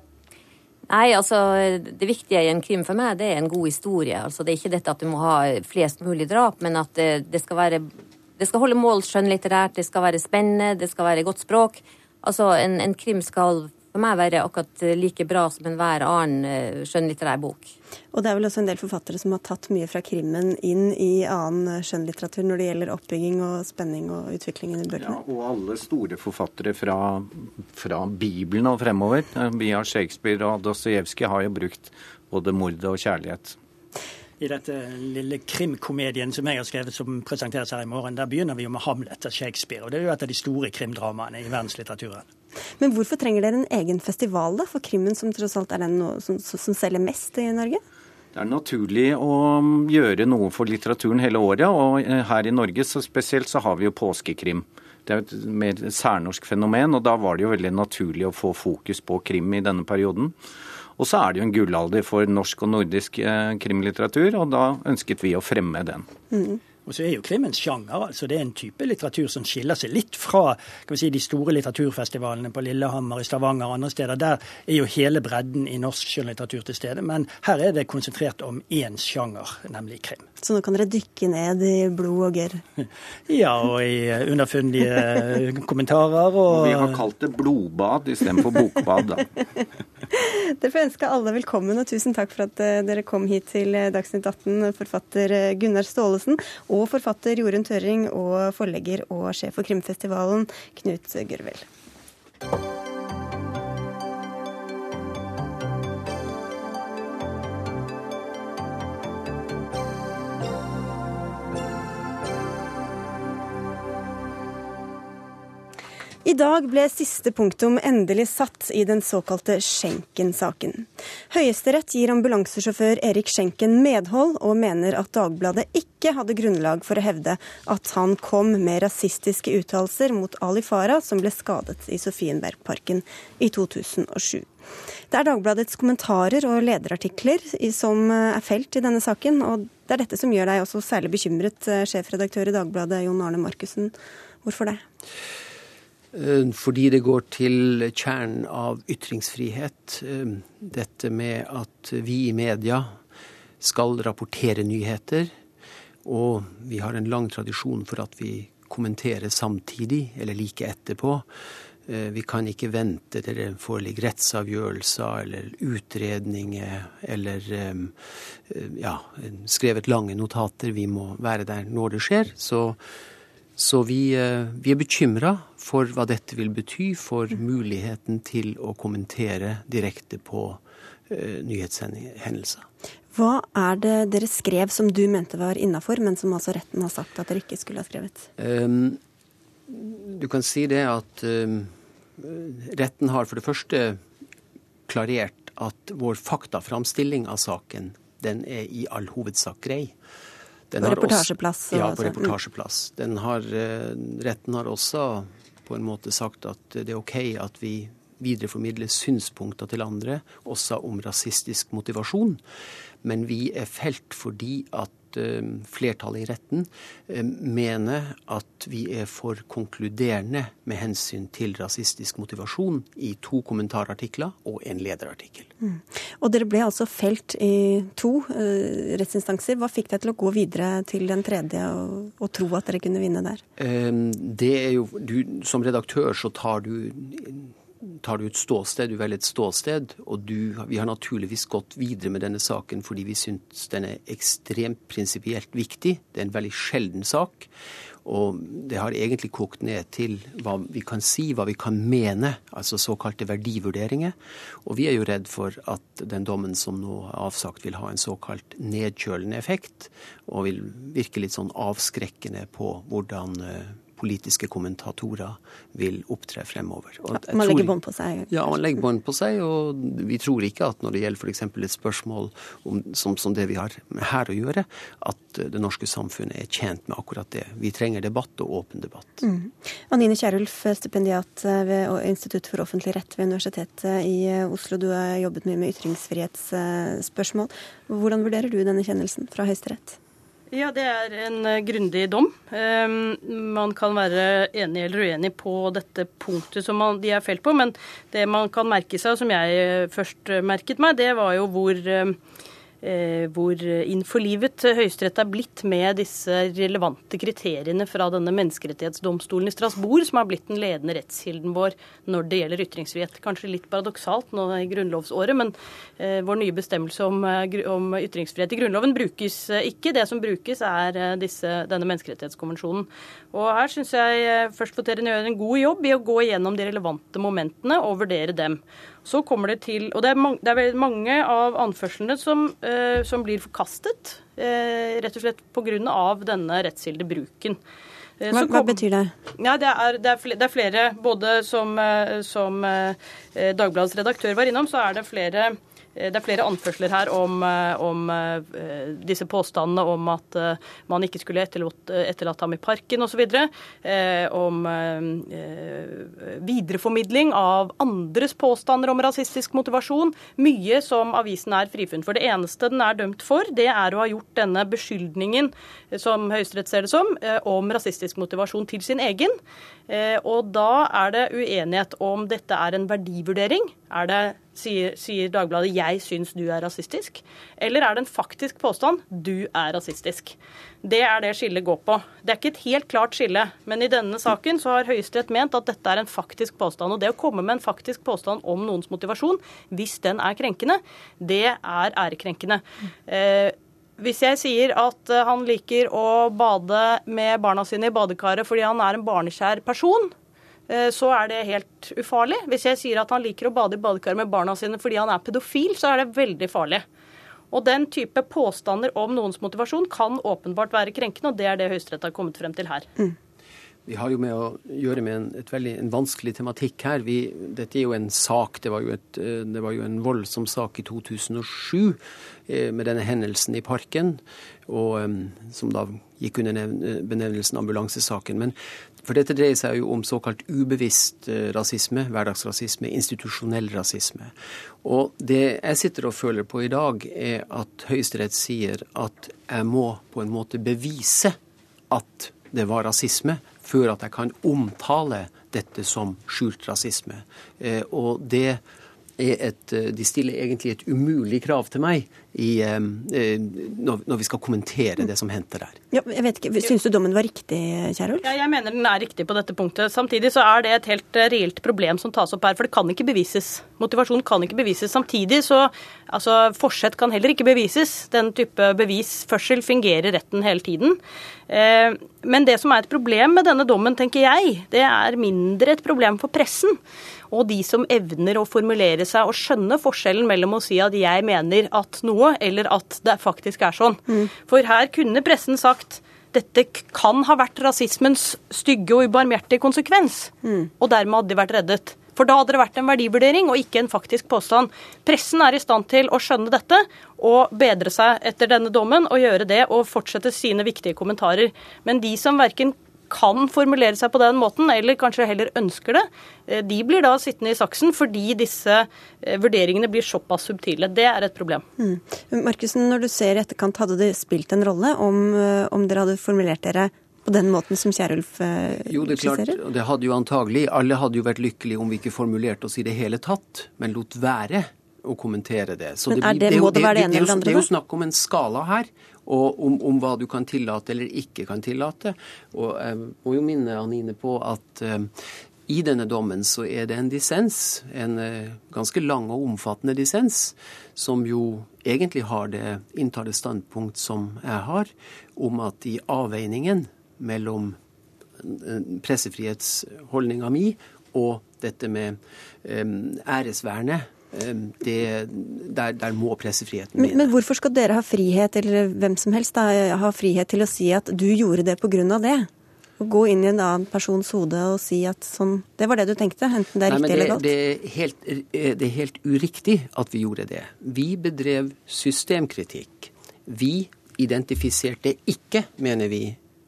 J: Nei, altså Det viktige i en krim for meg, det er en god historie. Altså Det er ikke dette at du må ha flest mulig drap, men at det, det skal være Det skal holde mål skjønnlitterært, det skal være spennende, det skal være godt språk. Altså En, en krim skal for meg være akkurat like bra som enhver annen eh, skjønnlitterær bok.
A: Og det er vel også en del forfattere som har tatt mye fra krimmen inn i annen skjønnlitteratur når det gjelder oppbygging og spenning og utviklingen i bøkene?
K: Ja, og alle store forfattere fra, fra Bibelen og fremover, via Shakespeare og Dostojevskij, har jo brukt både mord og kjærlighet
L: i dette lille krimkomedien som jeg har skrevet som presenteres her i morgen, der begynner vi jo med Hamlet av Shakespeare. og Det er jo et av de store krimdramaene i verdenslitteraturen.
A: Men hvorfor trenger dere en egen festival da, for krimmen, som tross alt er den som, som selger mest i Norge?
K: Det er naturlig å gjøre noe for litteraturen hele året, og eh, her i Norge så spesielt så har vi jo påskekrim. Det er et mer særnorsk fenomen, og da var det jo veldig naturlig å få fokus på krim i denne perioden. Og så er det jo en gullalder for norsk og nordisk krimlitteratur, og da ønsket vi å fremme den.
L: Mm. Og så er jo krim en sjanger. altså Det er en type litteratur som skiller seg litt fra kan vi si, de store litteraturfestivalene på Lillehammer, i Stavanger og andre steder. Der er jo hele bredden i norsk skjønnlitteratur til stede. Men her er det konsentrert om én sjanger, nemlig krim.
A: Så nå kan dere dykke ned i blod og gørr?
L: Ja, og i underfundige kommentarer. Og...
K: Vi har kalt det blodbad istedenfor bokbad, da.
A: Dere får ønske alle velkommen, og tusen takk for at eh, dere kom hit til eh, Dagsnytt 18, forfatter eh, Gunnar Staalesen, og forfatter Jorunn Tøring, og forlegger og sjef for Krimfestivalen, Knut Gørvel. I dag ble siste punktum endelig satt i den såkalte Schenken-saken. Høyesterett gir ambulansesjåfør Erik Schenken medhold, og mener at Dagbladet ikke hadde grunnlag for å hevde at han kom med rasistiske uttalelser mot Ali Farah, som ble skadet i Sofienbergparken i 2007. Det er Dagbladets kommentarer og lederartikler som er felt i denne saken, og det er dette som gjør deg også særlig bekymret, sjefredaktør i Dagbladet Jon Arne Markussen. Hvorfor det?
M: Eh, fordi det går til kjernen av ytringsfrihet. Eh, dette med at vi i media skal rapportere nyheter. Og vi har en lang tradisjon for at vi kommenterer samtidig, eller like etterpå. Eh, vi kan ikke vente til det foreligger rettsavgjørelser eller utredninger eller ja, skrevet lange notater. Vi må være der når det skjer. Så så vi, eh, vi er bekymra for hva dette vil bety for muligheten til å kommentere direkte på uh, nyhetshendelser.
A: Hva er det dere skrev som du mente var innafor, men som altså retten har sagt at dere ikke skulle ha skrevet? Um,
M: du kan si det at um, retten har for det første klarert at vår faktaframstilling av saken, den er i all hovedsak grei.
A: Den på reportasjeplass?
M: Også, ja, på altså. reportasjeplass. Har, eh, retten har også på en måte sagt at det er OK at vi videreformidler synspunkter til andre, også om rasistisk motivasjon. Men vi er felt fordi at Eh, flertallet i retten eh, mener at vi er for konkluderende med hensyn til rasistisk motivasjon i to kommentarartikler og en lederartikkel. Mm.
A: Og dere ble altså felt i to uh, rettsinstanser. Hva fikk deg til å gå videre til den tredje og, og tro at dere kunne vinne der?
M: Det er jo, du, Som redaktør så tar du tar du et ståsted, du velger et ståsted. Og du, vi har naturligvis gått videre med denne saken fordi vi syns den er ekstremt prinsipielt viktig. Det er en veldig sjelden sak. Og det har egentlig kokt ned til hva vi kan si, hva vi kan mene, altså såkalte verdivurderinger. Og vi er jo redd for at den dommen som nå er avsagt, vil ha en såkalt nedkjølende effekt, og vil virke litt sånn avskrekkende på hvordan eh, politiske kommentatorer vil opptre fremover.
A: Ja, man legger bånd på seg?
M: Ja, man legger bånd på seg. Og vi tror ikke at når det gjelder f.eks. et spørsmål om, som, som, det vi har her å gjøre, at det norske samfunnet er tjent med akkurat det. Vi trenger debatt og åpen debatt. Mm.
A: Anine Kierulf, stipendiat ved Institutt for offentlig rett ved Universitetet i Oslo. Du har jobbet mye med ytringsfrihetsspørsmål. Hvordan vurderer du denne kjennelsen fra Høyesterett?
N: Ja, det er en uh, grundig dom. Um, man kan være enig eller uenig på dette punktet som de er felt på, men det man kan merke seg, og som jeg eh, først merket meg, det var jo hvor Eh, hvor innenfor livet Høyesterett er blitt med disse relevante kriteriene fra denne menneskerettighetsdomstolen i Strasbourg, som har blitt den ledende rettskilden vår når det gjelder ytringsfrihet. Kanskje litt paradoksalt nå i grunnlovsåret, men eh, vår nye bestemmelse om, eh, om, ytringsfrihet i Grunnloven brukes ikke. Det som brukes, er disse, denne menneskerettighetskonvensjonen. Og her syns jeg først førstvoterende gjør en god jobb i å gå igjennom de relevante momentene og vurdere dem. Så kommer det til Og det er, mange, det er mange av anførslene som, eh, som blir forkastet, Eh, rett og slett pga. denne rettskildebruken.
A: Uh, hva, hva, betyr det?
N: Ja, det, er, det, er flere, det er flere både som, som Dagbladets redaktør var innom, så er det flere det er flere anførsler her om, om disse påstandene om at man ikke skulle etterlatt ham i parken osv. Om videreformidling av andres påstander om rasistisk motivasjon. Mye som avisen er frifunnet for. Det eneste den er dømt for, det er å ha gjort denne beskyldningen, som Høyesterett ser det som, om rasistisk motivasjon til sin egen. Og da er det uenighet om dette er en verdivurdering. Er det sier, sier Dagbladet 'jeg syns du er rasistisk', eller er det en faktisk påstand 'du er rasistisk'? Det er det skillet går på. Det er ikke et helt klart skille, men i denne saken så har Høyesterett ment at dette er en faktisk påstand. Og det å komme med en faktisk påstand om noens motivasjon, hvis den er krenkende, det er ærekrenkende. Eh, hvis jeg sier at eh, han liker å bade med barna sine i badekaret fordi han er en barnekjær person, Eh, så er det helt ufarlig. Hvis jeg sier at han liker å bade i badekaret med barna sine fordi han er pedofil, så er det veldig farlig. Og den type påstander om noens motivasjon kan åpenbart være krenkende, og det er det Høyesterett har kommet frem til her. Mm.
M: Vi har jo med å gjøre med en, veldig, en vanskelig tematikk her. Vi, dette er jo en sak, det var jo, et, eh, det var jo en voldsom sak i 2007 eh, med denne hendelsen i parken, og, som da gikk under benevnelsen ambulansesaken. Men for dette dreier seg jo om såkalt ubevisst eh, rasisme, hverdagsrasisme, institusjonell rasisme. Og det jeg sitter og føler på i dag, er at Høyesterett sier at jeg må på en måte bevise at det var rasisme, før at jeg kan omtale dette som skjult rasisme. Eh, og det et, eh, de stiller egentlig et umulig krav til meg i, eh, eh, når, vi skal kommentere det som hendte der.
A: Ja, jeg vet ikke, Syns du dommen var riktig, Kjærulf?
N: Ja, jeg mener den er riktig på dette punktet. Samtidig så er det et helt reelt problem som tas opp her, for det kan ikke bevises. Motivasjon kan ikke bevises. Samtidig så altså, Forsett kan heller ikke bevises. Den type bevisførsel fungerer retten hele tiden. Men det som er et problem med denne dommen, tenker jeg, det er mindre et problem for pressen og de som evner å formulere seg og skjønne forskjellen mellom å si at jeg mener at noe, eller at det faktisk er sånn. Mm. For her kunne pressen sagt dette kan ha vært rasismens stygge og ubarmhjertige konsekvens, mm. og dermed hadde de vært reddet. For da hadde det vært en verdivurdering og ikke en faktisk påstand. Pressen er i stand til å skjønne dette og bedre seg etter denne dommen og gjøre det og fortsette sine viktige kommentarer. Men de som verken kan formulere seg på den måten, eller kanskje heller ønsker det, eh, de blir da sittende i saksen fordi disse eh, vurderingene blir såpass subtile. Det er et problem. Mm.
A: Markusen, når du ser i etterkant, hadde det spilt en rolle om, eh, om dere hadde formulert dere på den måten som Kjerulf skisserer?
M: Jo, det er klart, det hadde jo antagelig. Alle hadde jo vært lykkelige om vi ikke formulerte oss i det hele tatt, men lot være å kommentere det.
A: Så men er det, det, må det, være det ene eller det andre?
M: Det er jo snakk om en skala her og om, om, hva du kan tillate eller ikke kan tillate. Og jeg må jo minne Anine på at uh, i denne dommen så er det en dissens, en uh, ganske lang og omfattende dissens, som jo egentlig har det, inntar det standpunkt som jeg har, om at i avveiningen mellom pressefrihetsholdninga mi og dette med æresvernet det, der, der, må pressefriheten
A: men, men, hvorfor skal dere ha frihet, eller hvem som helst da, ha frihet til å si at du gjorde det pga. det? Å gå inn i en annen persons hode og si at sånn, det var det du tenkte, enten det er Nei, riktig det, eller galt?
M: Det er, helt, eh, det er helt uriktig at vi gjorde det. Vi bedrev systemkritikk. Vi identifiserte ikke, mener vi,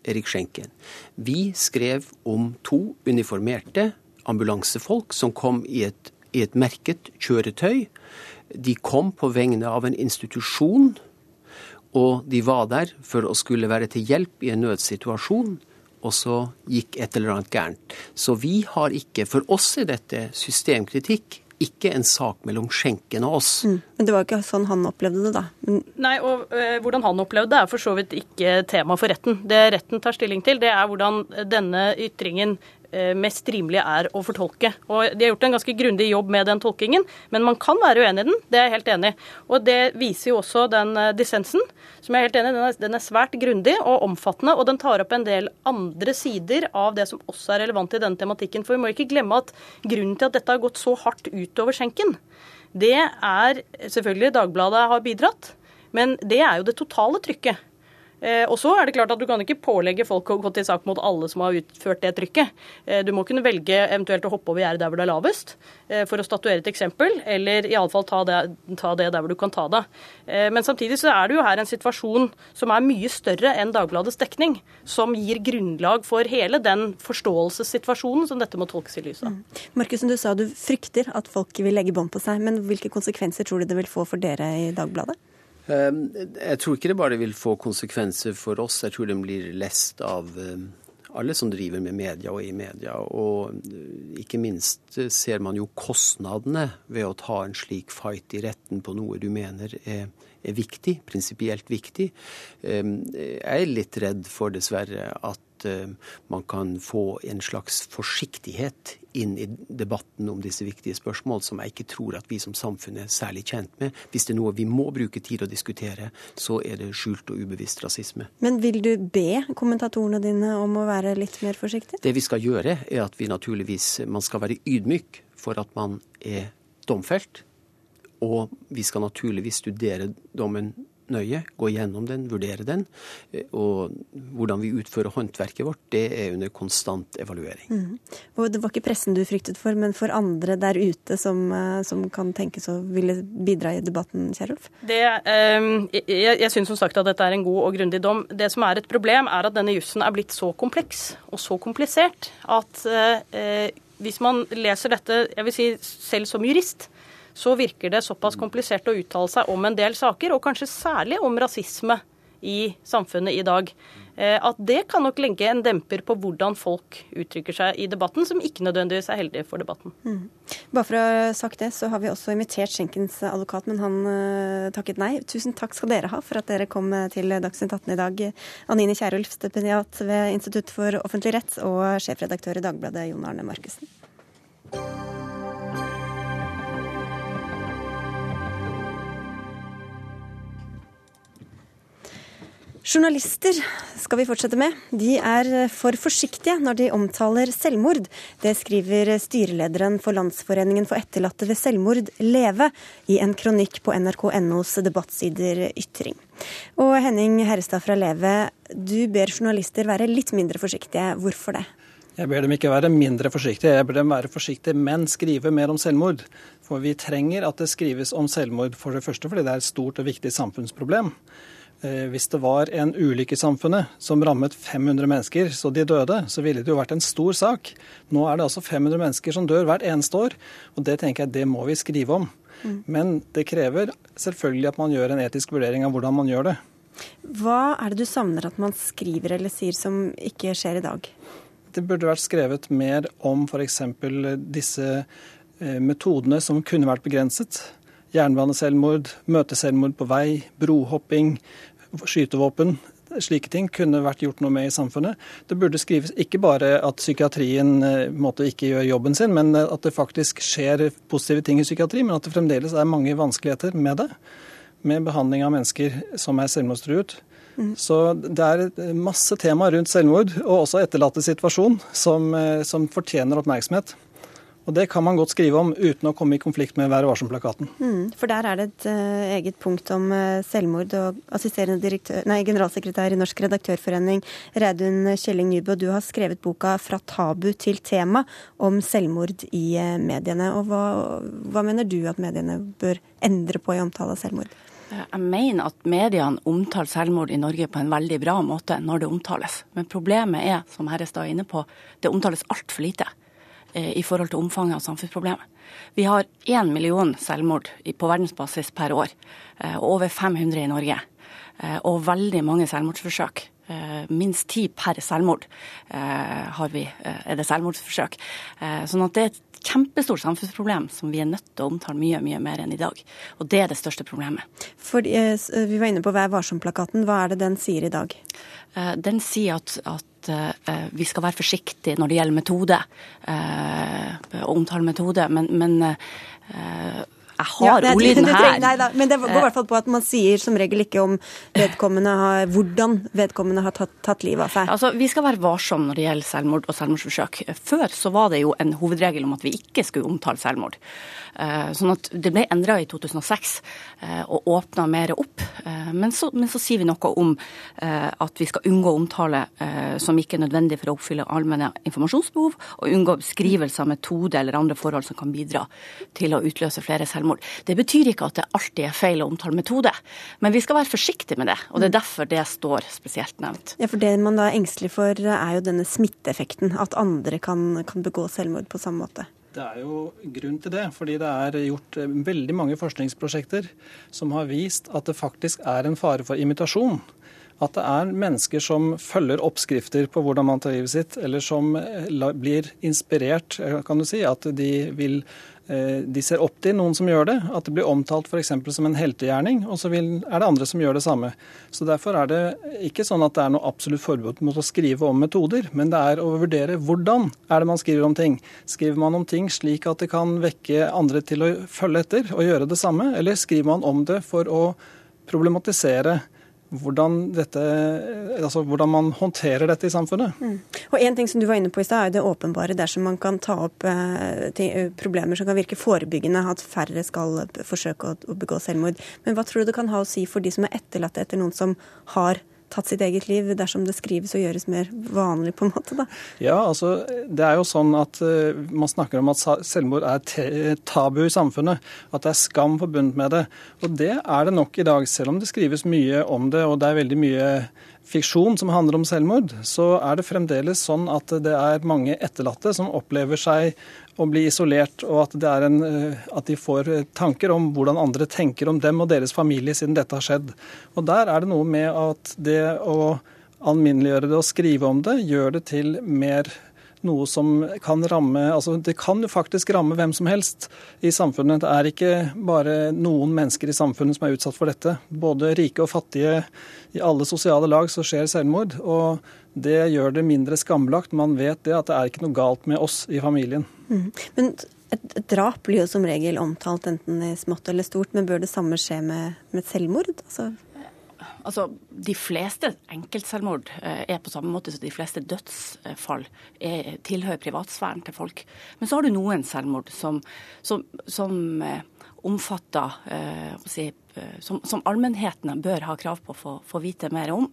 M: Erik Schenken. Vi skrev om to uniformerte ambulansefolk som kom i et i et merket kjøretøy. De kom på vegne av en institusjon, og de var der for å skulle være til hjelp i en nødsituasjon. Og så gikk et eller annet gærent. Så vi har ikke For oss er dette systemkritikk ikke en sak mellom skjenken og oss. Mm.
A: Men det var ikke sånn han opplevde det, da? Men...
N: Nei, og øh, hvordan han opplevde det er for så vidt ikke tema for retten. Det retten tar stilling til, det er hvordan denne ytringen Eh, mest rimelige er å fortolke. Og De har gjort en ganske grundig jobb med den tolkingen, men man kan være uenig i den. Det er jeg helt enig i. Og det viser jo også den eh, dissensen, som jeg er helt enig i. Den den er svært grundig og omfattende, og den tar opp en del andre sider av det som også er relevant i denne tematikken. For vi må ikke glemme at grunnen til at dette har gått så hardt utover skjenken, det er selvfølgelig Dagbladet har bidratt, men det er jo det totale trykket. Eh, og så er det klart at Du kan ikke pålegge folk å gå til sak mot alle som har utført det trykket. Eh, du må kunne velge eventuelt å hoppe over gjerdet der hvor det er lavest, eh, for å statuere et eksempel, eller iallfall ta, det, ta det der hvor du kan ta det. Men samtidig så er det jo her en situasjon som er mye større enn Dagbladets dekning, som gir grunnlag for hele den forståelsessituasjonen som dette må tolkes i lys av. Mm.
A: Markusen, du sa du frykter at folk vil legge bånd på seg, men hvilke konsekvenser tror du det vil få for dere i Dagbladet?
M: Ehm, jeg tror ikke det bare vil få konsekvenser for oss, jeg tror den blir lest av ehm, alle som driver med media og i media. Og eh, ikke minst eh, ser man jo kostnadene ved å ta en slik fight i retten på noe du mener er, er viktig, prinsipielt viktig. Ehm, jeg er litt redd for, dessverre, at man kan få en slags forsiktighet inn i debatten om disse viktige spørsmål, som jeg ikke tror at vi som samfunn er særlig tjent med. Hvis det er noe vi må bruke tid å diskutere, så er det skjult og ubevisst rasisme.
A: Men vil du be kommentatorene dine om å være litt mer forsiktige?
M: Det vi skal gjøre, er at vi naturligvis Man skal være ydmyk for at man er domfelt. Og vi skal naturligvis studere dommen nøye, gå gjennom den, vurdere den. Eh, og hvordan vi utfører håndverket vårt, det er under konstant evaluering. Mm.
A: Og det var ikke pressen du fryktet for, men for andre der ute som, eh, som kan tenkes å ville bidra i debatten, Kjerulf?
N: Det, eh, jeg jeg syns som sagt at dette er en god og grundig dom. Det som er et problem, er at denne jussen er blitt så kompleks og så komplisert at uh, hvis man leser dette, jeg vil si selv som jurist, så virker det såpass komplisert å uttale seg om en del saker, og kanskje særlig om rasisme i samfunnet i dag. Eh, at det kan nok legge en demper på hvordan folk uttrykker seg i debatten, som ikke nødvendigvis er heldig for debatten. Mm.
A: Bare for å ha sagt det, så har vi også invitert Schenkens advokat, men han uh, takket nei. Tusen takk skal dere ha for at dere kom til Dagsnytt 18 i dag. Anine Kierulf, stipendiat ved Institutt for offentlig rett og sjefredaktør i Dagbladet, Jon Arne Markussen. Journalister skal vi fortsette med. De er for forsiktige når de omtaler selvmord. Det skriver styrelederen for Landsforeningen for etterlatte ved selvmord, Leve, i en kronikk på nrk.nos debattsider Ytring. Og Henning Herrestad fra Leve, du ber journalister være litt mindre forsiktige. Hvorfor det?
O: Jeg ber dem ikke være mindre forsiktige, jeg ber dem være forsiktige, men skrive mer om selvmord. For vi trenger at det skrives om selvmord, for det første fordi det er et stort og viktig samfunnsproblem. Eh, hvis det var en ulykke i samfunnet som rammet 500 mennesker, så de døde, så ville det jo vært en stor sak. Nå er det altså 500 mennesker som dør hvert eneste år, og det tenker jeg det må vi skrive om. Mm. Men det krever selvfølgelig at man gjør en etisk vurdering av hvordan man gjør det.
A: Hva er det du savner at man skriver eller sier som ikke skjer i dag?
O: Det burde vært skrevet mer om f.eks. disse eh, metodene som kunne vært begrenset jernbaneselvmord, møteselvmord på vei, brohopping, skytevåpen. Slike ting kunne vært gjort noe med i samfunnet. Det burde skrives ikke bare at psykiatrien eh, måtte ikke gjør jobben sin, men eh, at det faktisk skjer positive ting i psykiatri, men at det fremdeles er mange vanskeligheter med det. Med behandling av mennesker som er selvmordstruet. Mm. Så det er masse tema rundt selvmord, og også etterlattes situasjon, som, eh, som fortjener oppmerksomhet. Og Det kan man godt skrive om uten å komme i konflikt med Vær varsom-plakaten.
A: Mm, for der er det et uh, eget punkt om uh, selvmord. og Assisterende nei, generalsekretær i Norsk redaktørforening, Reidun Kjelling Nybø, du har skrevet boka 'Fra tabu til tema' om selvmord i uh, mediene. Og hva, hva mener du at mediene bør endre på i omtale av selvmord?
P: Jeg mener at mediene omtaler selvmord i Norge på en veldig bra måte når det omtales. Men problemet er, som Herrestad er inne på, det omtales altfor lite. Eh, i forhold til omfanget av samfunnsproblemet. Vi har én million selvmord på verdensbasis per år, eh, og over 500 i Norge. Eh, og veldig mange selvmordsforsøk. Minst ti per selvmord vi, er det selvmordsforsøk. Sånn at det er et kjempestort samfunnsproblem som vi er nødt til å omtale mye mye mer enn i dag. Og det er det største problemet.
A: For, vi var inne på Vær varsom-plakaten. Hva er det den sier i dag?
P: Den sier at, at vi skal være forsiktige når det gjelder metode, og omtale metode. Men, men Jeg har ja, ordlyden her.
A: Nei da, men det går i hvert fall på at man sier som regel ikke om vedkommende har, hvordan vedkommende har tatt, tatt livet av seg.
P: Altså, Vi skal være varsomme når det gjelder selvmord og selvmordsforsøk. Før så var det jo en hovedregel om at vi ikke skulle omtale selvmord. Eh, sånn at Det ble endra i 2006 eh, og åpna mer opp. Eh, men så, men så, sier vi noe om at vi skal unngå omtale som ikke er nødvendig for å oppfylle allmenne informasjonsbehov, og unngå beskrivelser av metode eller andre forhold som kan bidra til å utløse flere selvmord. Det betyr ikke at det alltid er feil å omtale metode, men vi skal være forsiktige med det. Og det er derfor det står spesielt nevnt.
A: Ja, for Det man da er engstelig for, er jo denne smitteeffekten. At andre kan, kan begå selvmord på samme måte.
O: Det er jo grunn til det, fordi det er gjort eh, veldig mange forskningsprosjekter som har vist at det faktisk er en fare for imitasjon. At det er mennesker som følger oppskrifter på hvordan man tar livet sitt, eller som eh, blir inspirert, eh, kan du si. At de vil de ser opp til noen som gjør det, at det blir omtalt f.eks. som en heltegjerning, og så er det andre som gjør det samme. Så Derfor er det ikke sånn at det er noe absolutt forbud mot å skrive om metoder, men det er å vurdere hvordan er det man skriver om ting. Skriver man om ting slik at det kan vekke andre til å følge etter og gjøre det samme, eller skriver man om det for å problematisere hvordan, dette, altså hvordan, man håndterer dette i samfunnet. Mm.
A: Og En ting som du var inne på i stad, er det åpenbare dersom man kan ta opp eh, ting, problemer som kan virke forebyggende, at færre skal forsøke å, å, begå selvmord. Men hva tror du det kan ha å si for de som er etterlatte etter noen som har tatt sitt eget liv, dersom det skrives og gjøres mer vanlig, på en måte? da?
O: Ja, altså det er jo sånn at uh, man snakker om at selvmord er tabu i samfunnet. At det er skam forbundet med det. Og det er det nok i dag, selv om det skrives mye om det, og det er veldig mye fiksjon som handler om selvmord, så er det fremdeles sånn at det er mange etterlatte som opplever seg å bli isolert, og at, en, eh, at, de får tanker om hvordan andre tenker om dem og deres familie siden dette har skjedd. Og Der er det noe med at det å alminneliggjøre det og skrive om det, gjør det til mer noe som kan ramme altså Det kan jo faktisk ramme hvem som helst i samfunnet. Det er ikke bare noen mennesker i samfunnet som er utsatt for dette. Både rike og fattige, i alle sosiale lag så skjer selvmord. og det gjør det mindre skambelagt. Man vet det at det er ikke noe galt med oss i familien.
A: Mm. Men et, drap blir jo som regel omtalt enten i smått eller stort, men bør det samme skje med, med selvmord? Altså
P: Altså, De fleste enkeltselvmord eh, er på samme måte som de fleste dødsfall er, tilhører privatsfæren til folk. Men så har du noen selvmord som, som, som eh, omfatter eh, si, Eh, som, som allmennheten bør ha krav på å få vite mer om.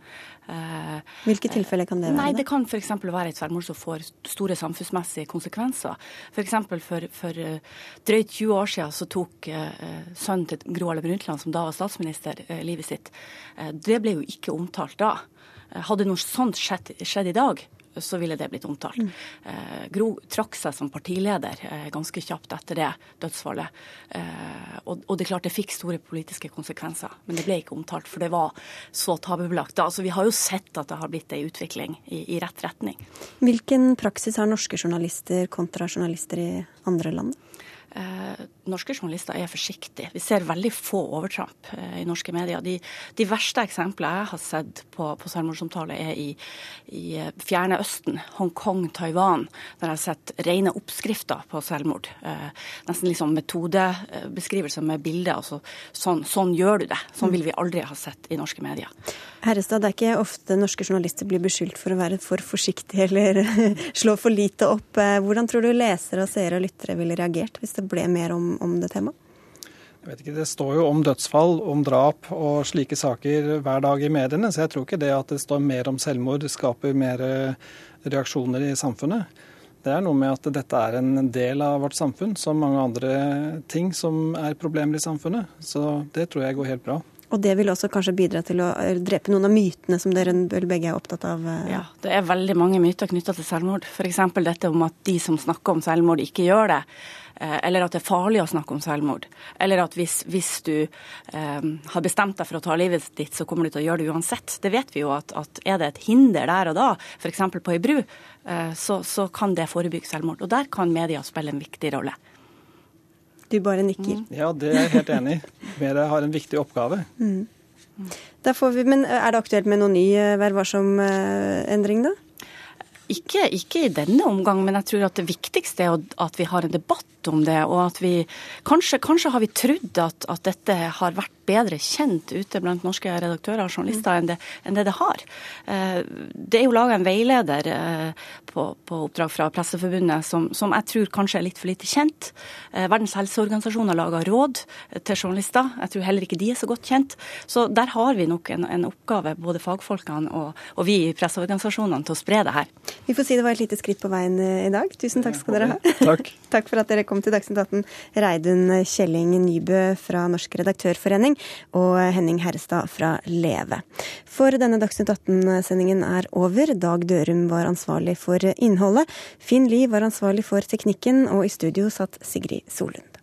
A: Eh, Hvilke tilfeller kan det være?
P: Nei, Det kan f.eks. være et selvmord som får store samfunnsmessige konsekvenser. F.eks. For, for, for eh, drøyt 20 år siden så tok sønnen til Gro Harlem Brundtland, som da var statsminister, livet sitt. Det ble jo ikke omtalt da. Hadde noe sånt skjedd, skjedd i dag, så ville det blitt omtalt. Mm. Eh, Gro trakk seg som partileder eh, ganske kjapt etter det dødsfallet. Eh, og, og, det er klart det fikk store politiske konsekvenser, men det ble ikke omtalt, for det var så tabubelagt. Altså, vi har jo sett at det har blitt ei utvikling i, i rett retning.
A: Hvilken praksis har norske journalister kontra journalister i andre land?
P: Norske journalister er forsiktige. Vi ser veldig få overtramp eh, i norske medier. De, de verste eksemplene jeg har sett på, på selvmordsomtale, er i, i eh, fjerne Østen, Hongkong, Taiwan, der jeg har sett rene oppskrifter på selvmord. Eh, nesten liksom metodebeskrivelser med bilder. Altså, sånn, sånn gjør du det. Sånn vil vi aldri ha sett i norske medier.
A: Herrestad, det er ikke ofte norske journalister blir beskyldt for å være for forsiktige eller slå for lite opp. Eh, hvordan tror du lesere, og seere og lyttere ville reagert hvis det ble mer om, om det temaet?
O: Jeg vet ikke, Det står jo om dødsfall, om drap og slike saker hver dag i mediene, så jeg tror ikke det at det står mer om selvmord skaper mer eh, reaksjoner i samfunnet. Det er noe med at dette er en del av vårt samfunn, som mange andre ting som er problemer i samfunnet. Så det tror jeg går helt bra.
A: Og det vil også kanskje bidra til å eh, drepe noen av mytene som dere begge er opptatt av? Eh.
P: Ja, det er veldig mange myter knytta til selvmord. F.eks. dette om at de som snakker om selvmord, ikke gjør det. Eh, eller at det er farlig å snakke om selvmord. Eller at hvis, hvis du eh, har bestemt deg for å ta livet ditt, så kommer du til å gjøre det uansett. Det vet vi jo at, at er det et hinder der og da, f.eks. på ei bru, eh, så, så kan det forebygge selvmord. Og der kan media spille en viktig rolle.
A: Du bare nikker. Mm.
O: Ja, det er jeg helt enig i. Media har en viktig oppgave. Mm.
A: Vi, men er det aktuelt med noen ny eh, Vær varsom-endring, da?
P: Ikke, ikke, i denne omgang, men jeg tror at det viktigste er at vi har en debatt om det. Og at vi Kanskje, kanskje har vi trodd at, at, dette har vært bedre kjent ute blant norske redaktører og journalister enn det, enn det, det har. Eh, det er jo laga en veileder eh, på, på, oppdrag fra Presseforbundet som, som, jeg tror kanskje er litt for lite kjent. Eh, Verdens helseorganisasjon har laga råd til journalister. Jeg tror heller ikke de er så godt kjent. Så der har vi nok en, en oppgave, både fagfolkene og, og vi i presseorganisasjonene, til å spre det her.
A: Vi får si det var et lite skritt på veien i dag. Tusen takk skal dere ha.
O: Takk.
A: takk for at dere kom til Dagsnytt 18. Reidun Kjelling Nybø fra Norsk redaktørforening og Henning Herrestad fra Leve. For denne Dagsnytt 18-sendingen er over. Dag Dørum var ansvarlig for innholdet. Finn Lie var ansvarlig for teknikken, og i studio satt Sigrid Solund.